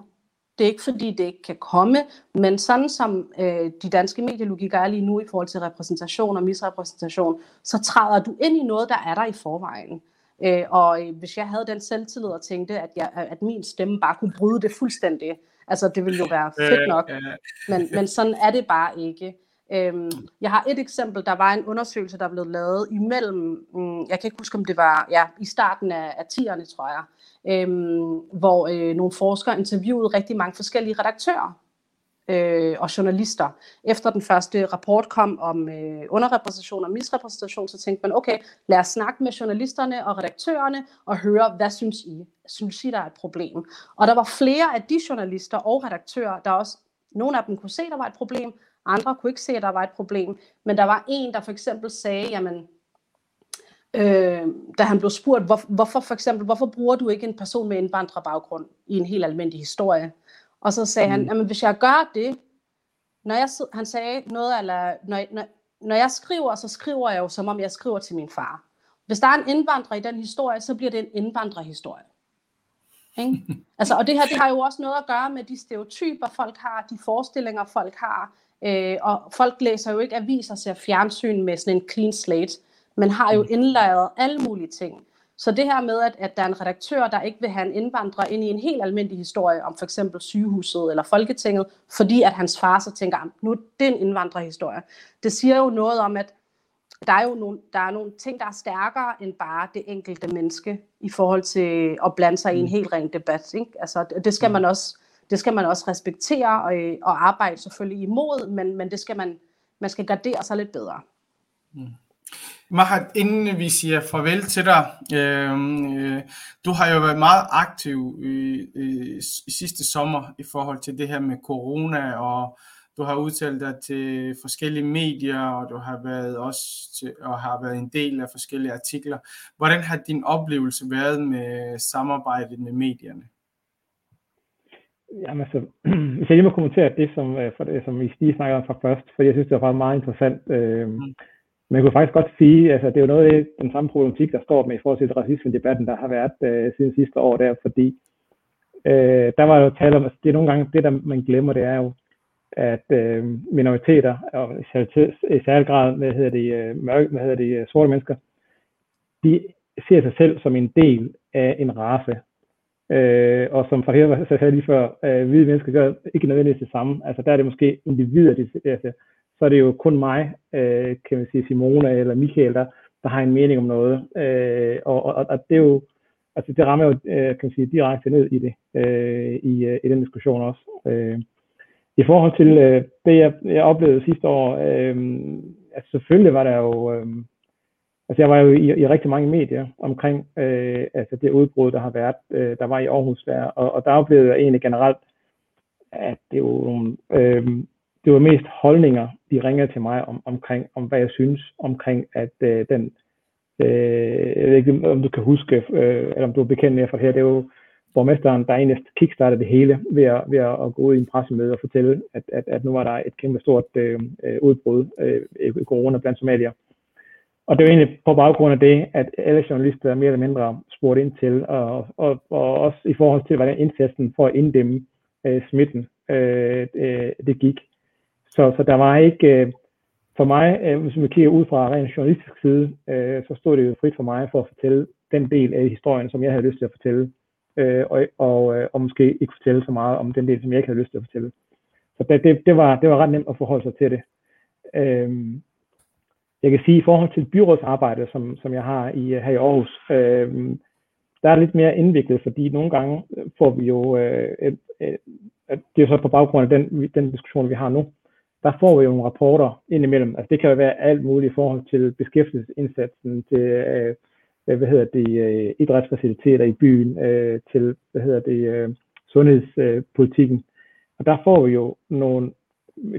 Det er ikke fordi, det ikke kan komme, men sådan som øh, de danske medielogikker er lige nu i forhold til repræsentation og misrepræsentation, så træder du ind i noget, der er der i forvejen. Øh, og øh, hvis jeg havde den selvtillid og tænkte, at, jeg, at min stemme bare kunne bryde det fuldstændig, altså det ville jo være fedt nok, Øh, men, men sådan er det bare ikke. Øhm, jeg har et eksempel, der var en undersøgelse, der blev lavet imellem, mm, jeg kan ikke huske, om det var ja, i starten af, af 10'erne, tror jeg, øhm, hvor øh, nogle forskere interviewede rigtig mange forskellige redaktører øh, og journalister. Efter den første rapport kom om øh, underrepræsentation og misrepræsentation, så tænkte man, okay, lad os snakke med journalisterne og redaktørerne og høre, hvad synes I? Synes I, der er et problem? Og der var flere af de journalister og redaktører, der også, nogle af dem kunne se, der var et problem, andre kunne ikke se, at der var et problem, men der var en, der for eksempel sagde, jamen, øh, da han blev spurgt, hvor, hvorfor for eksempel, hvorfor bruger du ikke en person med indvandrerbaggrund i en helt almindelig historie? Og så sagde mm. han, jamen hvis jeg gør det, når jeg, han sagde noget, eller når, når, når jeg skriver, så skriver jeg jo, som om jeg skriver til min far. Hvis der er en indvandrer i den historie, så bliver det en indvandrerhistorie. Ikke? Altså, og det her det har jo også noget at gøre med de stereotyper, folk har, de forestillinger, folk har. Øh, og folk læser jo ikke aviser og ser fjernsyn med sådan en clean slate, men har jo mm. indlejret alle mulige ting. Så det her med, at, at der er en redaktør, der ikke vil have en indvandrer ind i en helt almindelig historie om for eksempel sygehuset eller Folketinget, fordi at hans far så tænker, nu er det en indvandrerhistorie. Det siger jo noget om, at der er jo nogle, der er nogle ting, der er stærkere end bare det enkelte menneske i forhold til at blande sig i en mm. helt ren debat. Ikke? Altså, det skal man også det skal man også respektere og, og arbejde selvfølgelig imod, men, men det skal man, man skal gardere sig lidt bedre. Mm. Mahat, inden vi siger farvel til dig, øh, du har jo været meget aktiv i, i, i sidste sommer i forhold til det her med corona, og du har udtalt dig til forskellige medier, og du har været også til, og har været en del af forskellige artikler. Hvordan har din oplevelse været med samarbejdet med medierne? Jamen altså, hvis jeg lige må kommentere det, som, øh, for det, som I lige snakker om fra først, for jeg synes, det var meget interessant. Øh, mm. Men jeg kunne faktisk godt sige, altså det er jo noget af det, den samme problematik, der står med i forhold til racisme-debatten, der har været øh, siden sidste år der, fordi øh, der var jo tale om, altså det er nogle gange, det der man glemmer, det er jo, at øh, minoriteter, og i særlig grad, hvad hedder det, øh, mørke, hvad hedder det, øh, sorte mennesker, de ser sig selv som en del af en race. Øh, og som fra her sagde lige før, øh, hvide mennesker gør ikke nødvendigvis det samme. Altså der er det måske individer, de ser så er det jo kun mig, øh, kan man sige Simone eller Michael, der, der har en mening om noget. Øh, og, og, og det er jo, altså det rammer jo, øh, kan man sige, direkte ned i det, øh, i, øh, i den diskussion også. Øh, I forhold til øh, det, jeg, jeg oplevede sidste år, øh, altså selvfølgelig var der jo, øh, altså jeg var jo i, i rigtig mange medier omkring øh, altså det udbrud, der har været, øh, der var i Aarhus der, og, og der oplevede jeg egentlig generelt, at det er jo øh, det var mest holdninger, de ringede til mig om, omkring, om hvad jeg synes omkring, at øh, den, øh, jeg ved ikke, om du kan huske, øh, eller om du er bekendt med for her, det er jo borgmesteren, der egentlig kickstartede det hele ved at, ved at gå ud i en pressemøde og fortælle, at, at, at nu var der et kæmpe stort øh, øh udbrud øh, i corona blandt somalier. Og det var egentlig på baggrund af det, at alle journalister mere eller mindre spurgte ind til, og, og, og også i forhold til, hvordan indsatsen for at inddæmme øh, smitten, øh, det, det gik. Så, så der var ikke, øh, for mig, øh, hvis man kigger ud fra en journalistisk side, øh, så stod det jo frit for mig for at fortælle den del af historien, som jeg havde lyst til at fortælle, øh, og, og, øh, og måske ikke fortælle så meget om den del, som jeg ikke havde lyst til at fortælle. Så det, det, det, var, det var ret nemt at forholde sig til det. Øh, jeg kan sige, i forhold til byrådsarbejde, som, som jeg har i, her i Aarhus, øh, der er lidt mere indviklet, fordi nogle gange får vi jo, øh, øh, øh, det er så på baggrund af den, den diskussion, vi har nu, der får vi jo nogle rapporter indimellem. Altså det kan jo være alt muligt i forhold til beskæftigelsesindsatsen, til øh, hvad hedder det, øh, idrætsfaciliteter i byen, øh, til hvad hedder det, øh, sundhedspolitikken. Og der får vi jo nogle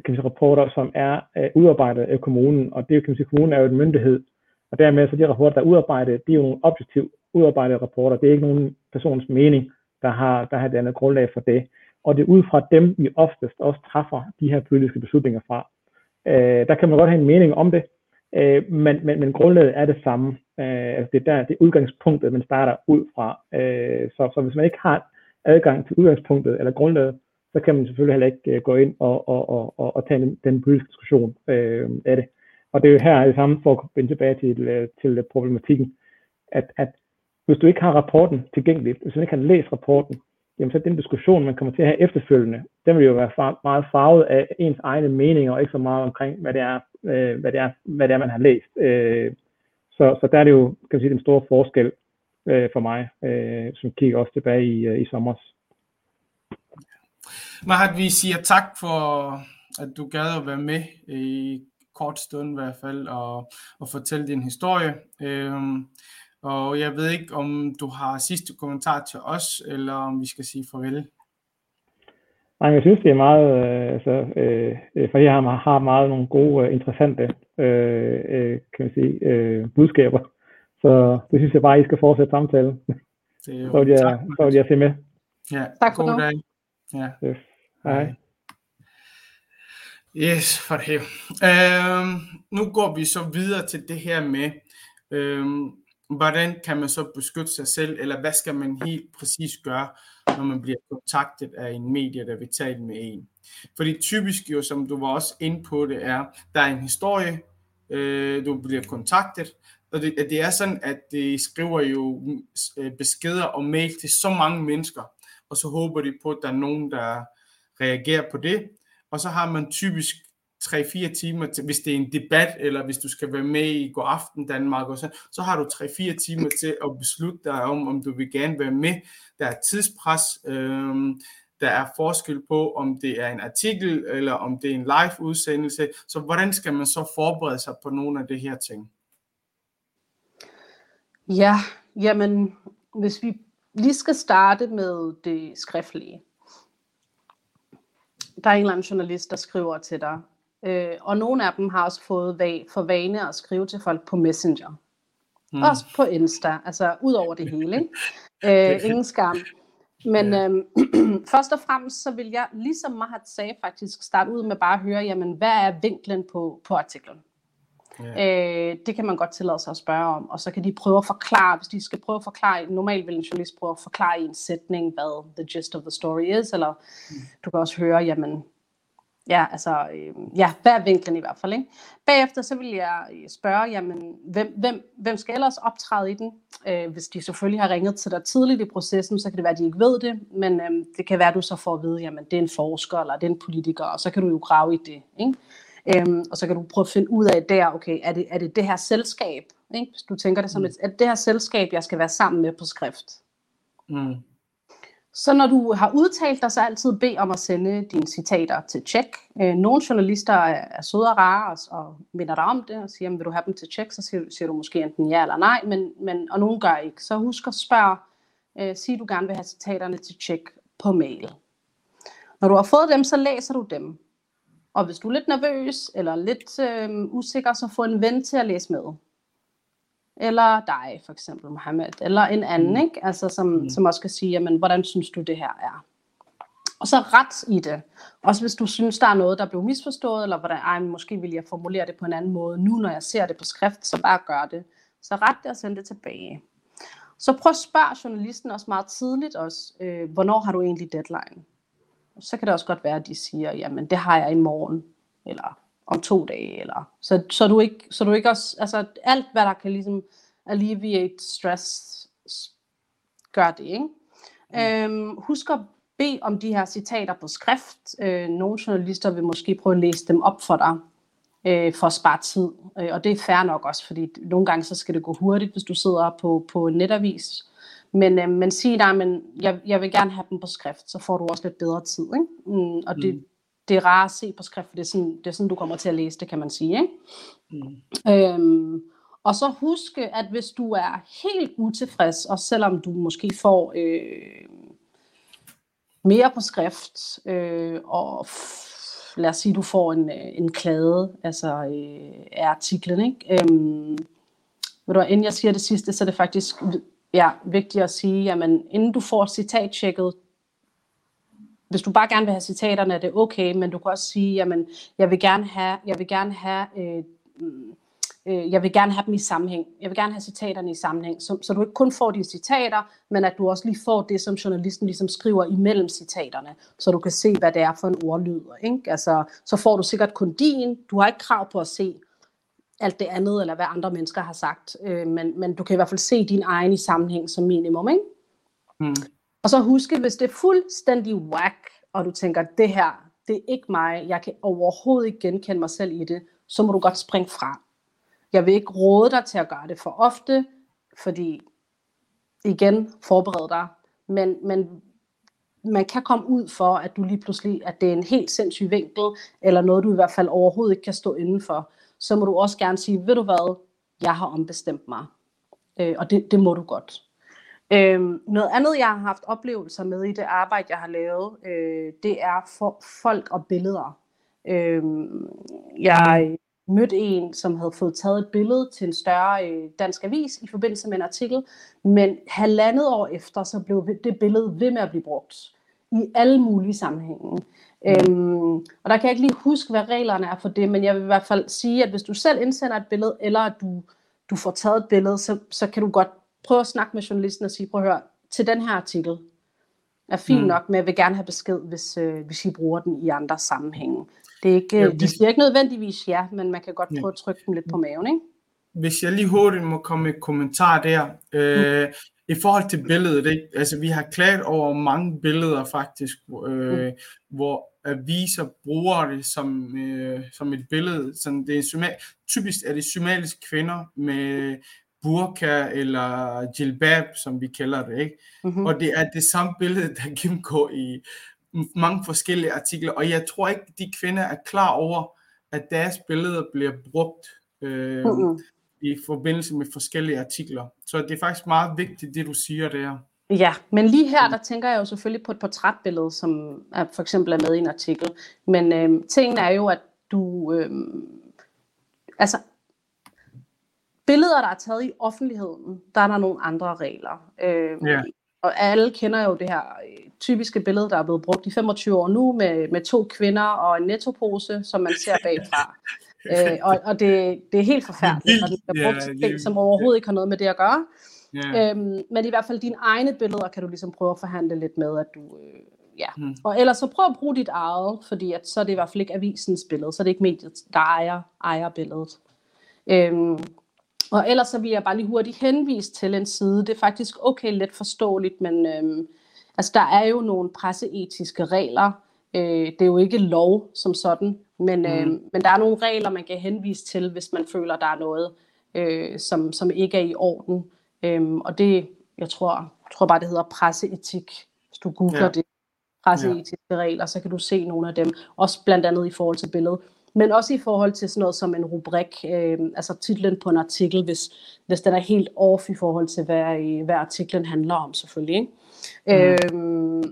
kan sige, rapporter, som er øh, udarbejdet af kommunen, og det kan man sige, kommunen er jo en myndighed, og dermed så de rapporter, der er udarbejdet, det er jo nogle objektivt udarbejdede rapporter. Det er ikke nogen persons mening, der har, der har et andet grundlag for det og det er ud fra dem, vi oftest også træffer de her politiske beslutninger fra. Øh, der kan man godt have en mening om det, øh, men, men, men grundlaget er det samme. Øh, altså det, er der, det er udgangspunktet, man starter ud fra. Øh, så, så hvis man ikke har adgang til udgangspunktet eller grundlaget, så kan man selvfølgelig heller ikke øh, gå ind og, og, og, og, og tage den, den politiske diskussion øh, af det. Og det er jo her det samme for at vende tilbage til, øh, til problematikken, at, at hvis du ikke har rapporten tilgængeligt, hvis du ikke har læst rapporten, jamen så den diskussion, man kommer til at have efterfølgende, den vil jo være far, meget farvet af ens egne meninger, og ikke så meget omkring, hvad det er, øh, hvad det er, hvad det er man har læst. Øh, så, så der er det jo, kan man sige, den store forskel øh, for mig, øh, som kigger også tilbage i, øh, i sommer. Mahat, vi siger tak for, at du gad at være med i kort stund i hvert fald, og, og fortælle din historie. Øhm, og jeg ved ikke, om du har sidste kommentar til os, eller om vi skal sige farvel. Nej, jeg synes, det er meget, øh, altså, øh, øh for jeg har, har meget nogle gode, øh, interessante, øh, øh, kan man sige, øh, budskaber. Så det synes jeg bare, I skal fortsætte samtalen. Det er jo, Så vil jeg, tak, så vil jeg se med. Ja, Tak for god dag. Ja. Yes. Hej. Yes, for det. Øhm, nu går vi så videre til det her med, øhm, hvordan kan man så beskytte sig selv, eller hvad skal man helt præcis gøre, når man bliver kontaktet af en medie, der vil tale med en. Fordi typisk jo, som du var også inde på det, er, der er en historie, øh, du bliver kontaktet, og det, det er sådan, at de skriver jo øh, beskeder og mail til så mange mennesker, og så håber de på, at der er nogen, der reagerer på det, og så har man typisk 3-4 timer, til, hvis det er en debat, eller hvis du skal være med i God Aften Danmark, og så, så har du 3-4 timer til at beslutte dig om, om du vil gerne være med. Der er tidspres, øhm, der er forskel på, om det er en artikel, eller om det er en live udsendelse. Så hvordan skal man så forberede sig på nogle af de her ting? Ja, jamen, hvis vi lige skal starte med det skriftlige. Der er en eller anden journalist, der skriver til dig, øh, og nogle af dem har også fået for vane at skrive til folk på Messenger. Mm. Også på Insta, altså ud over det hele. Ikke? Øh, ingen skam. Men Ja. øhm, først og fremmest, så vil jeg, ligesom Mahat sagde faktisk, starte ud med bare at høre, jamen, hvad er vinklen på, på artiklen? Ja. Øh, det kan man godt tillade sig at spørge om, og så kan de prøve at forklare, hvis de skal prøve at forklare, normalt vil en journalist prøve at forklare i en sætning, hvad the gist of the story is, eller du kan også høre, jamen, ja, altså, øh, ja, hvad er vinklen i hvert fald, ikke? Bagefter så vil jeg spørge, jamen, hvem, hvem, hvem skal ellers optræde i den? Øh, hvis de selvfølgelig har ringet til dig tidligt i processen, så kan det være, at de ikke ved det, men øh, det kan være, at du så får at vide, jamen, det er en forsker, eller det er en politiker, og så kan du jo grave i det, ikke? Øhm, og så kan du prøve at finde ud af der, okay, er det er det, det her selskab, ikke? hvis du tænker det som et, er det det her selskab, jeg skal være sammen med på skrift. Mm. Så når du har udtalt dig, så altid bed om at sende dine citater til tjek. Øh, nogle journalister er, er søde og rare og, og minder dig om det og siger, vil du have dem til tjek, så siger, siger du måske enten ja eller nej, men, men, og nogen gør ikke. Så husk at spørge, øh, sig du gerne vil have citaterne til tjek på mail. Når du har fået dem, så læser du dem. Og hvis du er lidt nervøs eller lidt øh, usikker, så få en ven til at læse med. Eller dig, for eksempel Mohammed, eller en anden, Mm. ikke? Altså, som, Mm. som også skal sige, jamen, hvordan synes du, det her er? Og så ret i det. Også hvis du synes, der er noget, der blev misforstået, eller hvordan, ej, måske vil jeg formulere det på en anden måde. Nu, når jeg ser det på skrift, så bare gør det. Så ret det og send det tilbage. Så prøv at spørge journalisten også meget tidligt også, øh, hvornår har du egentlig deadline? Så kan det også godt være, at de siger, jamen det har jeg i morgen, eller om to dage, eller så, så du ikke, så du ikke også, altså alt hvad der kan ligesom alleviate stress, gør det, ikke? Mm. Øhm, husk at bede om de her citater på skrift. Øh, nogle journalister vil måske prøve at læse dem op for dig, øh, for at spare tid. Øh, og det er fair nok også, fordi nogle gange så skal det gå hurtigt, hvis du sidder på, på netavis. Men, øh, men sig dig, men jeg, jeg vil gerne have dem på skrift, så får du også lidt bedre tid. Ikke? Mm, og det, Mm. det er rart at se på skrift, for det er, sådan, det er sådan, du kommer til at læse det, kan man sige. Ikke? Mm. Øhm, og så huske, at hvis du er helt utilfreds, og selvom du måske får øh, mere på skrift, øh, og f- lad os sige, du får en, øh, en klade altså, øh, af artiklen, ikke? Øhm, ved du, inden jeg siger det sidste, så er det faktisk ja, vigtigt at sige, jamen, inden du får citattjekket, hvis du bare gerne vil have citaterne, er det okay, men du kan også sige, jamen, jeg vil gerne have, jeg vil gerne have, øh, øh, jeg vil gerne have dem i sammenhæng. Jeg vil gerne have citaterne i sammenhæng, så, så du ikke kun får de citater, men at du også lige får det, som journalisten ligesom skriver imellem citaterne, så du kan se, hvad det er for en ordlyd. Ikke? Altså, så får du sikkert kun din. Du har ikke krav på at se alt det andet, eller hvad andre mennesker har sagt, øh, men, men du kan i hvert fald se din egen i sammenhæng som minimum. Ikke? Mm. Og så huske, hvis det er fuldstændig whack, og du tænker, det her, det er ikke mig, jeg kan overhovedet ikke genkende mig selv i det, så må du godt springe fra. Jeg vil ikke råde dig til at gøre det for ofte, fordi igen, forbered dig. Men, men man kan komme ud for, at du lige pludselig, at det er en helt sindssyg vinkel, eller noget, du i hvert fald overhovedet ikke kan stå indenfor, så må du også gerne sige, ved du hvad, jeg har ombestemt mig. Øh, og det, det må du godt. Øhm, noget andet, jeg har haft oplevelser med i det arbejde, jeg har lavet, øh, det er for folk og billeder. Øhm, jeg mødte en, som havde fået taget et billede til en større øh, dansk avis i forbindelse med en artikel, men halvandet år efter, så blev det billede ved med at blive brugt i alle mulige sammenhænge. Øhm, og der kan jeg ikke lige huske, hvad reglerne er for det, men jeg vil i hvert fald sige, at hvis du selv indsender et billede, eller at du, du får taget et billede, så, så kan du godt prøve at snakke med journalisten og sige, prøv at høre, til den her artikel er fint mm. nok, men jeg vil gerne have besked, hvis, øh, hvis I bruger den i andre sammenhænge. Det er ikke, ja, de siger ikke nødvendigvis ja, men man kan godt prøve at trykke dem lidt på maven, ikke? Hvis jeg lige hurtigt må komme med et kommentar der. Øh, mm. I forhold til billedet, ikke? altså vi har klaget over mange billeder faktisk, øh, mm. hvor aviser bruger det som, øh, som et billede. Sådan det er typisk er det somaliske kvinder med burka eller jilbab, som vi kalder det. Ikke? Mm-hmm. Og det er det samme billede, der gennemgår i mange forskellige artikler. Og jeg tror ikke, de kvinder er klar over, at deres billeder bliver brugt øh, mm-hmm. I forbindelse med forskellige artikler. Så det er faktisk meget vigtigt, det du siger der. Ja, men lige her, der tænker jeg jo selvfølgelig på et portrætbillede, som er, for eksempel er med i en artikel. Men øh, tingen er jo, at du... Øh, altså, billeder, der er taget i offentligheden, der er der nogle andre regler. Øh, yeah. Og alle kender jo det her øh, typiske billede, der er blevet brugt i 25 år nu, med, med to kvinder og en nettopose, som man ser bagfra. øh, og og det, det er helt forfærdeligt, og det er brugt yeah, ting, som overhovedet ikke har noget med det at gøre. Yeah. Øhm, men i hvert fald dine egne billeder kan du ligesom prøve at forhandle lidt med, at du... Øh, ja. Mm. Og ellers så prøv at bruge dit eget, fordi at, så er det i hvert fald ikke avisens billede, så er det ikke mediet, der ejer, ejer billedet. Øhm, og ellers så vil jeg bare lige hurtigt henvise til en side. Det er faktisk okay let forståeligt, men øhm, altså, der er jo nogle presseetiske regler. Øh, det er jo ikke lov som sådan, men, øh, mm. men der er nogle regler, man kan henvise til, hvis man føler, der er noget, øh, som, som ikke er i orden. Øhm, og det, jeg tror, tror bare, det hedder presseetik. Hvis du googler ja. det, presseetiske ja. regler, så kan du se nogle af dem. Også blandt andet i forhold til billedet men også i forhold til sådan noget som en rubrik, øh, altså titlen på en artikel, hvis, hvis den er helt off i forhold til, hvad, hvad artiklen handler om selvfølgelig. Ikke? Mm. Øh,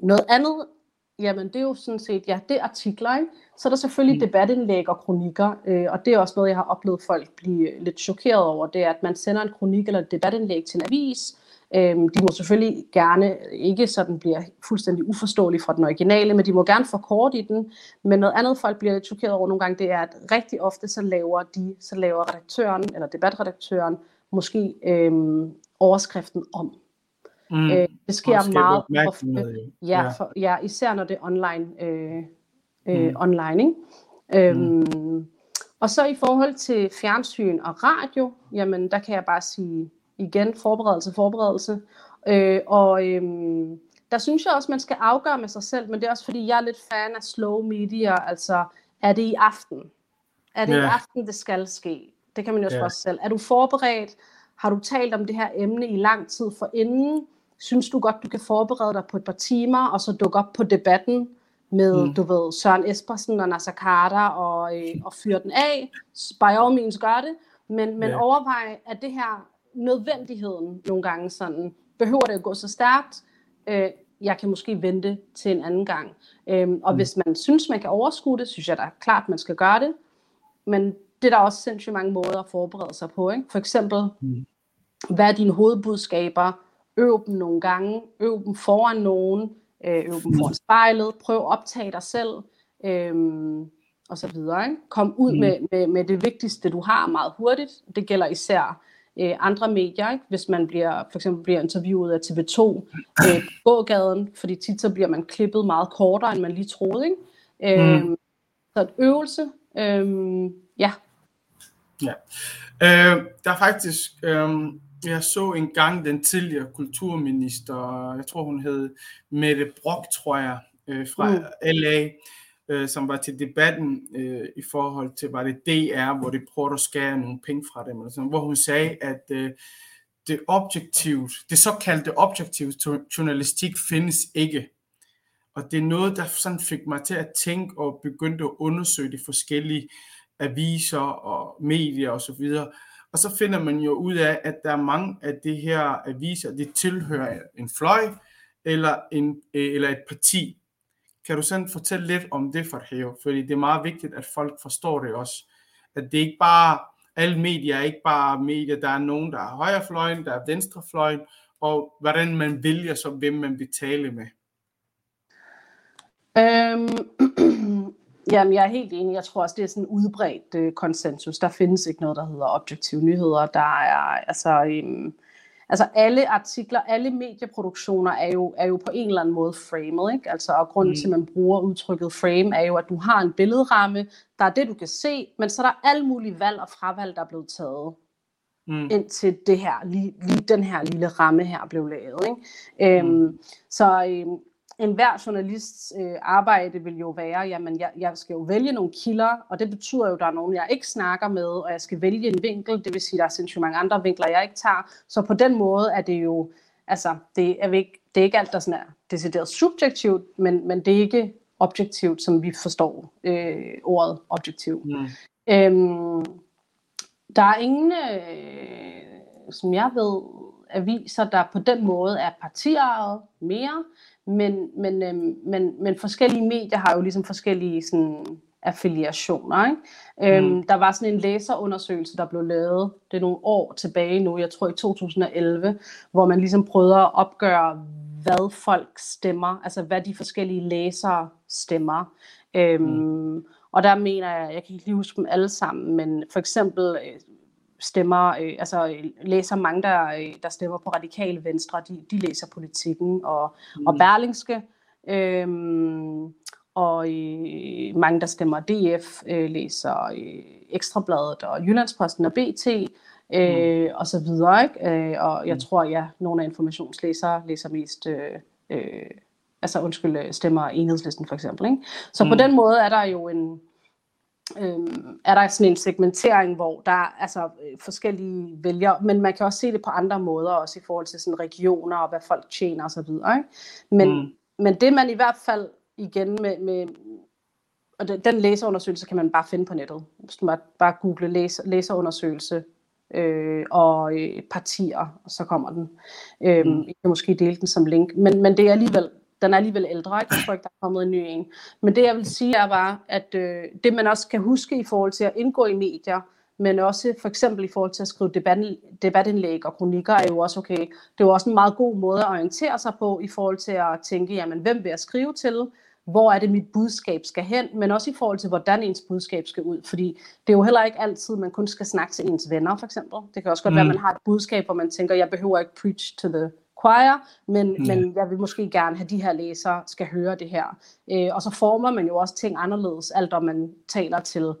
noget andet, jamen det er jo sådan set, ja, det er artikler, ikke? Så er der selvfølgelig mm. debatindlæg og kronikker, øh, og det er også noget, jeg har oplevet folk blive lidt chokeret over, det er, at man sender en kronik eller et debatindlæg til en avis, Øhm, de må selvfølgelig gerne ikke sådan bliver fuldstændig uforståelige fra den originale, men de må gerne forkorte i den. Men noget andet folk bliver lidt chokeret over nogle gange, det er, at rigtig ofte så laver de, så laver redaktøren eller debatredaktøren måske øhm, overskriften om. Mm. Øh, det sker meget ofte. Ja, for, ja, især når det er online. Øh, øh, mm. online ikke? Øhm, mm. Og så i forhold til fjernsyn og radio, jamen der kan jeg bare sige, igen forberedelse, forberedelse. Øh, og øhm, der synes jeg også, man skal afgøre med sig selv, men det er også fordi, jeg er lidt fan af slow media, altså er det i aften? Er det yeah. i aften, det skal ske? Det kan man jo yeah. spørge sig selv. Er du forberedt? Har du talt om det her emne i lang tid for inden? Synes du godt, du kan forberede dig på et par timer, og så dukke op på debatten med, mm. du ved, Søren Espersen og Nasser Carter, og, øh, og fyre den af? By all means, gør det. Men, men yeah. overvej, at det her nødvendigheden nogle gange sådan, behøver det at gå så stærkt, øh, jeg kan måske vente til en anden gang. Øhm, og mm. hvis man synes, man kan overskue det, synes jeg da klart, man skal gøre det. Men det er der også sindssygt mange måder at forberede sig på. Ikke? For eksempel, mm. hvad er dine hovedbudskaber? Øv dem nogle gange. Øv dem foran nogen. Øh, øv dem foran spejlet. Prøv at optage dig selv. Øhm, og så videre. Ikke? Kom ud mm. med, med, med det vigtigste, du har meget hurtigt. Det gælder især øh, andre medier, ikke? hvis man bliver, for eksempel bliver interviewet af TV2 øh, på gågaden, fordi tit så bliver man klippet meget kortere, end man lige troede. Ikke? Øh, mm. Så et øvelse, øh, ja. Ja, øh, der er faktisk, øh, jeg så en gang den tidligere kulturminister, jeg tror hun hed Mette Brock, tror jeg, øh, fra mm. LA, øh, som var til debatten øh, i forhold til, var det DR, hvor de prøvede at skære nogle penge fra dem, eller sådan, hvor hun sagde, at øh, det objektivt, det såkaldte objektive journalistik findes ikke. Og det er noget, der sådan fik mig til at tænke og begyndte at undersøge de forskellige aviser og medier osv. Og, og så finder man jo ud af, at der er mange af de her aviser, det tilhører en fløj eller, en, eller et parti. Kan du sådan fortælle lidt om det for Heo? Fordi det er meget vigtigt, at folk forstår det også. At det ikke bare, alle medier er ikke bare medier, der er nogen, der er højrefløjen, der er venstrefløjen, og hvordan man vælger så, hvem man vil tale med. Øhm, jamen, jeg er helt enig. Jeg tror også, det er sådan en udbredt øh, konsensus. Der findes ikke noget, der hedder objektive nyheder. Der er, altså, øhm, altså alle artikler, alle medieproduktioner er jo, er jo på en eller anden måde framed. Ikke? Altså, og grunden mm. til, at man bruger udtrykket frame, er jo, at du har en billedramme, der er det, du kan se, men så er der alle mulige valg og fravalg, der er blevet taget. Mm. indtil det her, lige, lige den her lille ramme her blev lavet. Ikke? Øhm, mm. Så øhm, en hver journalists øh, arbejde vil jo være, jamen jeg, jeg skal jo vælge nogle kilder, og det betyder jo, at der er nogen, jeg ikke snakker med, og jeg skal vælge en vinkel, det vil sige, at der er sindssygt mange andre vinkler, jeg ikke tager. Så på den måde er det jo, altså det er, ikke, det er ikke alt, der sådan er decideret subjektivt, men, men det er ikke objektivt, som vi forstår øh, ordet objektiv. Mm. Øhm, der er ingen, øh, som jeg ved, aviser, der på den måde er partiejet mere, men, men, øhm, men, men forskellige medier har jo ligesom forskellige sådan, affiliationer. Ikke? Øhm, mm. Der var sådan en læserundersøgelse, der blev lavet, det er nogle år tilbage nu, jeg tror i 2011, hvor man ligesom prøvede at opgøre, hvad folk stemmer, altså hvad de forskellige læsere stemmer. Øhm, mm. Og der mener jeg, jeg kan ikke lige huske dem alle sammen, men for eksempel øh, stemmer, øh, altså øh, læser mange, der, øh, der stemmer på radikale venstre, de, de læser politikken og, mm. og Berlingske. Øh, og øh, mange, der stemmer DF, øh, læser øh, Ekstrabladet og Jyllandsposten og BT, øh, mm. og så videre. Ikke? Øh, og jeg mm. tror, ja, nogle af informationslæsere læser mest, øh, øh, altså undskyld, stemmer enhedslisten for eksempel. Ikke? Så mm. på den måde er der jo en, øhm, er der sådan en segmentering, hvor der er altså, øh, forskellige vælgere, men man kan også se det på andre måder, også i forhold til sådan regioner og hvad folk tjener osv. Men, mm. men det man i hvert fald igen med, med og den, den læserundersøgelse kan man bare finde på nettet. Hvis du bare, bare google læser, læserundersøgelse øh, og øh, partier, og så kommer den. Øh, mm. Jeg kan måske dele den som link, men, men det er alligevel den er alligevel ældre, ikke? jeg tror ikke, der er kommet en ny en. Men det jeg vil sige er bare, at øh, det man også kan huske i forhold til at indgå i medier, men også for eksempel i forhold til at skrive debat, debatindlæg og kronikker, er jo også okay. Det er jo også en meget god måde at orientere sig på i forhold til at tænke, jamen hvem vil jeg skrive til? Hvor er det mit budskab skal hen? Men også i forhold til, hvordan ens budskab skal ud. Fordi det er jo heller ikke altid, man kun skal snakke til ens venner, for eksempel. Det kan også godt mm. være, at man har et budskab, hvor man tænker, jeg behøver ikke preach to the choir, men, mm. men jeg vil måske gerne have, de her læsere skal høre det her. Øh, og så former man jo også ting anderledes, alt om man taler til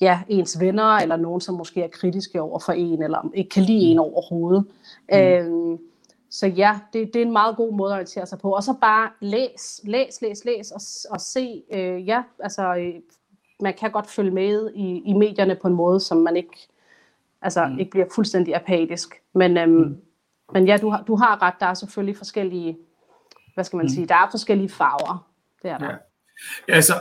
ja, ens venner, eller nogen, som måske er kritiske over for en, eller ikke kan lide en overhovedet. Mm. Øh, så ja, det, det er en meget god måde at orientere sig på. Og så bare læs, læs, læs, læs, og, og se, øh, ja, altså, øh, man kan godt følge med i, i medierne på en måde, som man ikke, altså, mm. ikke bliver fuldstændig apatisk. Men, øhm, mm men ja, du har, du har ret, der er selvfølgelig forskellige, hvad skal man mm. sige, der er forskellige farver. Det er der. Ja. Ja, altså,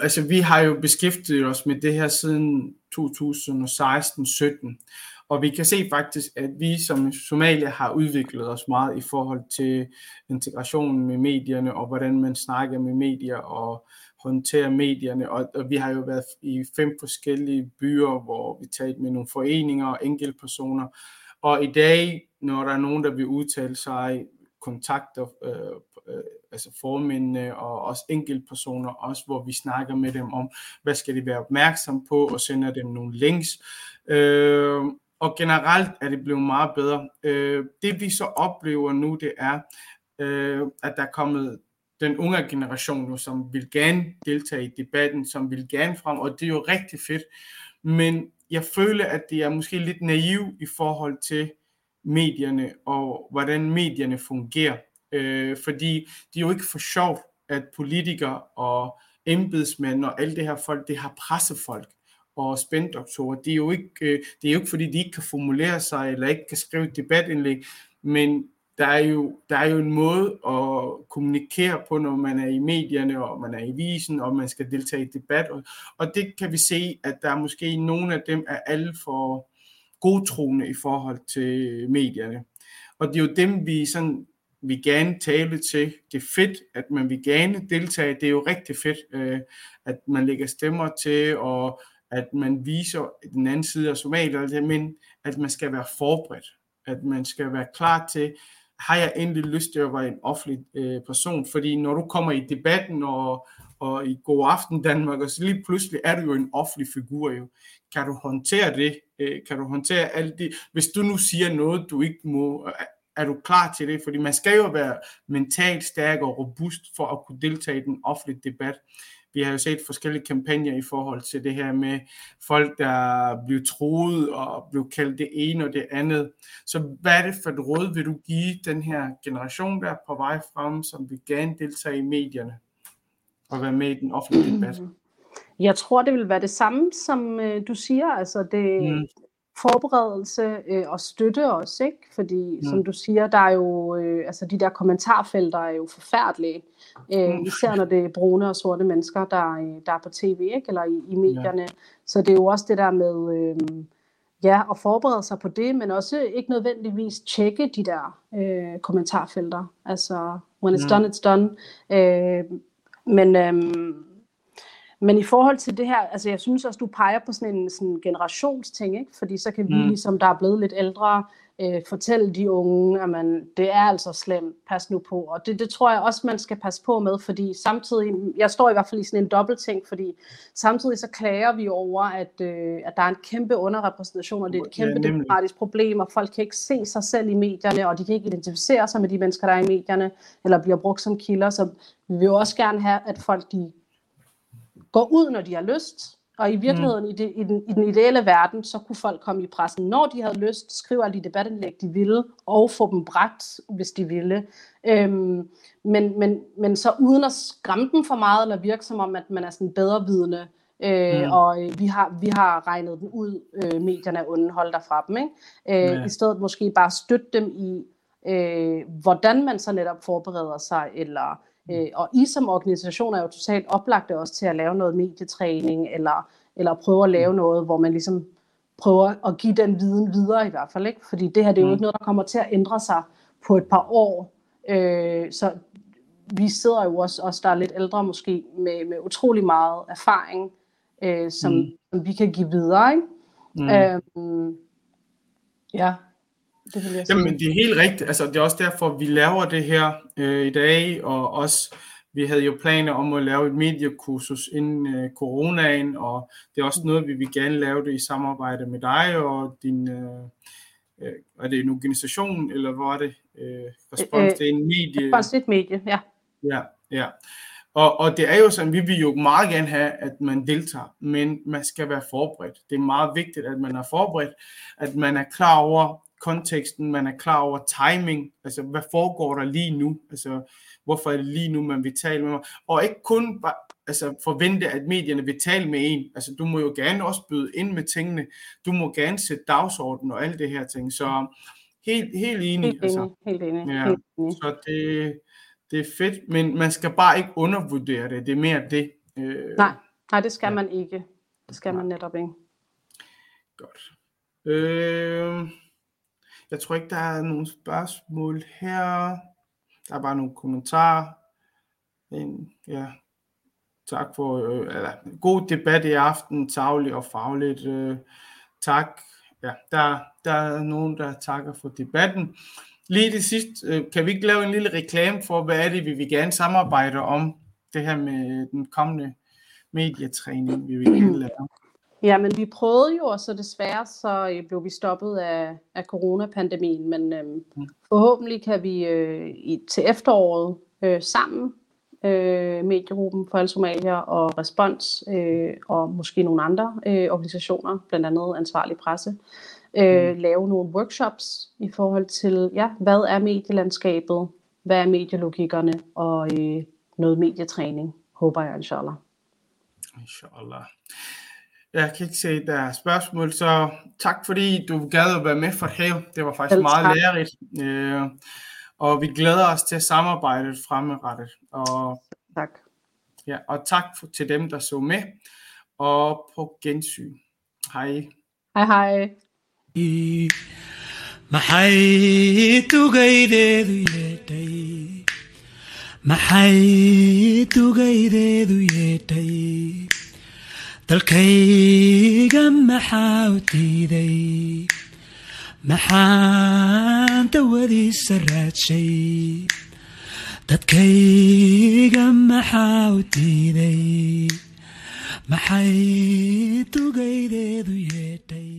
altså, vi har jo beskæftiget os med det her siden 2016-17, og vi kan se faktisk, at vi som Somalia har udviklet os meget i forhold til integrationen med medierne, og hvordan man snakker med medier og håndterer medierne. Og, og vi har jo været i fem forskellige byer, hvor vi talte med nogle foreninger og enkeltpersoner, og i dag, når der er nogen, der vil udtale sig, kontakter øh, øh, altså formændene og også enkeltpersoner, også hvor vi snakker med dem om, hvad skal de være opmærksom på, og sender dem nogle links. Øh, og generelt er det blevet meget bedre. Øh, det vi så oplever nu, det er, øh, at der er kommet den unge generation nu, som vil gerne deltage i debatten, som vil gerne frem, og det er jo rigtig fedt. Men jeg føler, at det er måske lidt naiv i forhold til medierne og hvordan medierne fungerer. Øh, fordi det er jo ikke for sjovt, at politikere og embedsmænd og alle det her folk, det har pressefolk. og spændoktorer. Det er jo ikke, øh, det er jo ikke fordi, de ikke kan formulere sig, eller ikke kan skrive et debatindlæg, men der er, jo, der er jo en måde at kommunikere på, når man er i medierne, og man er i visen, og man skal deltage i debat. Og, og det kan vi se, at der er måske nogle af dem er alt for godtroende i forhold til medierne. Og det er jo dem, vi sådan vi gerne tale til. Det er fedt, at man vil gerne deltage. Det er jo rigtig fedt, øh, at man lægger stemmer til, og at man viser den anden side af Somalia, men at man skal være forberedt. At man skal være klar til, har jeg endelig lyst til at være en offentlig øh, person? Fordi når du kommer i debatten og, og i God Aften Danmark, og så lige pludselig er du jo en offentlig figur. Jo. Kan du håndtere det? Øh, kan du håndtere alt det? Hvis du nu siger noget, du ikke må, er du klar til det? Fordi man skal jo være mentalt stærk og robust for at kunne deltage i den offentlige debat. Vi har jo set forskellige kampagner i forhold til det her med folk, der bliver troet og bliver kaldt det ene og det andet. Så hvad er det for et råd, vil du give den her generation, der er på vej frem, som vil gerne deltage i medierne og være med i den offentlige debat? Jeg tror, det vil være det samme, som øh, du siger. Altså det, mm forberedelse øh, og støtte også, ikke? Fordi mm. som du siger, der er jo, øh, altså de der kommentarfelter er jo forfærdelige. Øh, mm. Især når det er brune og sorte mennesker, der, øh, der er på tv, ikke? Eller i, i medierne. Ja. Så det er jo også det der med, øh, ja, at forberede sig på det, men også ikke nødvendigvis tjekke de der øh, kommentarfelter. Altså, when it's mm. done, it's done. Øh, men øh, men i forhold til det her, altså jeg synes også, du peger på sådan en sådan generationsting, ikke? fordi så kan vi mm. ligesom, der er blevet lidt ældre, øh, fortælle de unge, at man, det er altså slemt, pas nu på. Og det, det tror jeg også, man skal passe på med, fordi samtidig, jeg står i hvert fald i sådan en dobbeltting, fordi samtidig så klager vi over, at, øh, at der er en kæmpe underrepræsentation, og det er et kæmpe ja, demokratisk problem, og folk kan ikke se sig selv i medierne, og de kan ikke identificere sig med de mennesker, der er i medierne, eller bliver brugt som kilder, så vi vil jo også gerne have, at folk de går ud, når de har lyst. Og i virkeligheden, mm. i, det, i, den, i den ideelle verden, så kunne folk komme i pressen, når de havde lyst, skrive alle de debatindlæg, de ville, og få dem bragt, hvis de ville. Øhm, men, men, men så uden at skræmme dem for meget, eller virke som om, at man er sådan bedre vidende, Øh, mm. Og øh, vi, har, vi har regnet den ud, øh, medierne er onde, hold der fra dem. Ikke? Øh, ja. I stedet måske bare støtte dem i, øh, hvordan man så netop forbereder sig, eller Øh, og I som organisation er jo totalt oplagte også til at lave noget medietræning, eller, eller prøve at lave noget, hvor man ligesom prøver at give den viden videre i hvert fald. Ikke? Fordi det her det er jo mm. ikke noget, der kommer til at ændre sig på et par år. Øh, så vi sidder jo også, også der er lidt ældre måske, med, med utrolig meget erfaring, øh, som, mm. som vi kan give videre. Ikke? Mm. Øh, ja, det vil jeg sige. Jamen, det er helt rigtigt. Altså, det er også derfor, vi laver det her øh, i dag, og også, vi havde jo planer om at lave et mediekursus inden øh, coronaen, og det er også noget, vi vil gerne lave det i samarbejde med dig og din, øh, øh, er det en organisation, eller hvor er det? Øh, respons, øh, det er en medie. Respons et medie, ja. Ja, ja. Og, og det er jo sådan, vi vil jo meget gerne have, at man deltager, men man skal være forberedt. Det er meget vigtigt, at man er forberedt, at man er klar over, konteksten, man er klar over timing, altså hvad foregår der lige nu, altså hvorfor er det lige nu, man vil tale med mig, og ikke kun bare, altså forvente, at medierne vil tale med en, altså du må jo gerne også byde ind med tingene, du må gerne sætte dagsordenen og alle det her ting, så helt, helt enig. Helt enig, altså. helt enig. Ja, helt enig. Så det, det er fedt, men man skal bare ikke undervurdere det, det er mere det. Øh, nej, nej, det skal ja. man ikke. Det skal man netop ikke. Godt. Øh, jeg tror ikke, der er nogen spørgsmål her. Der er bare nogle kommentarer. En, ja, tak for øh, eller, god debat i aften, tagligt og fagligt. Øh, tak. Ja, der, der er nogen, der takker for debatten. Lige det sidste, øh, kan vi ikke lave en lille reklame for, hvad er det, vi vil gerne samarbejde om, det her med den kommende medietræning, vi vil gerne lave? Ja, men vi prøvede jo, og så desværre så øh, blev vi stoppet af, af coronapandemien, men øhm, forhåbentlig kan vi øh, i, til efteråret øh, sammen, øh, Mediegruppen for Somalia og Respons, øh, og måske nogle andre øh, organisationer, blandt andet Ansvarlig Presse, øh, mm. lave nogle workshops i forhold til, ja, hvad er medielandskabet, hvad er medielogikkerne, og øh, noget medietræning, håber jeg, inshallah. Inshallah. Jeg kan ikke se, der er spørgsmål, så tak fordi du gad at være med for her. Det var faktisk Selv meget tak. lærerigt. Øh, og vi glæder os til samarbejdet fremadrettet. Og, Tak. ja, og tak for, til dem, der så med. Og på gensyn. Hej. Hej hej. maxay tugaydeedu yeedhay maxay tugaydeedu yeedhay dalkayga maxaa u diiday? Maxaan dawadiisa raadshay dadkayga maxaa u diiday? Maxay tugaydeedu yeedhay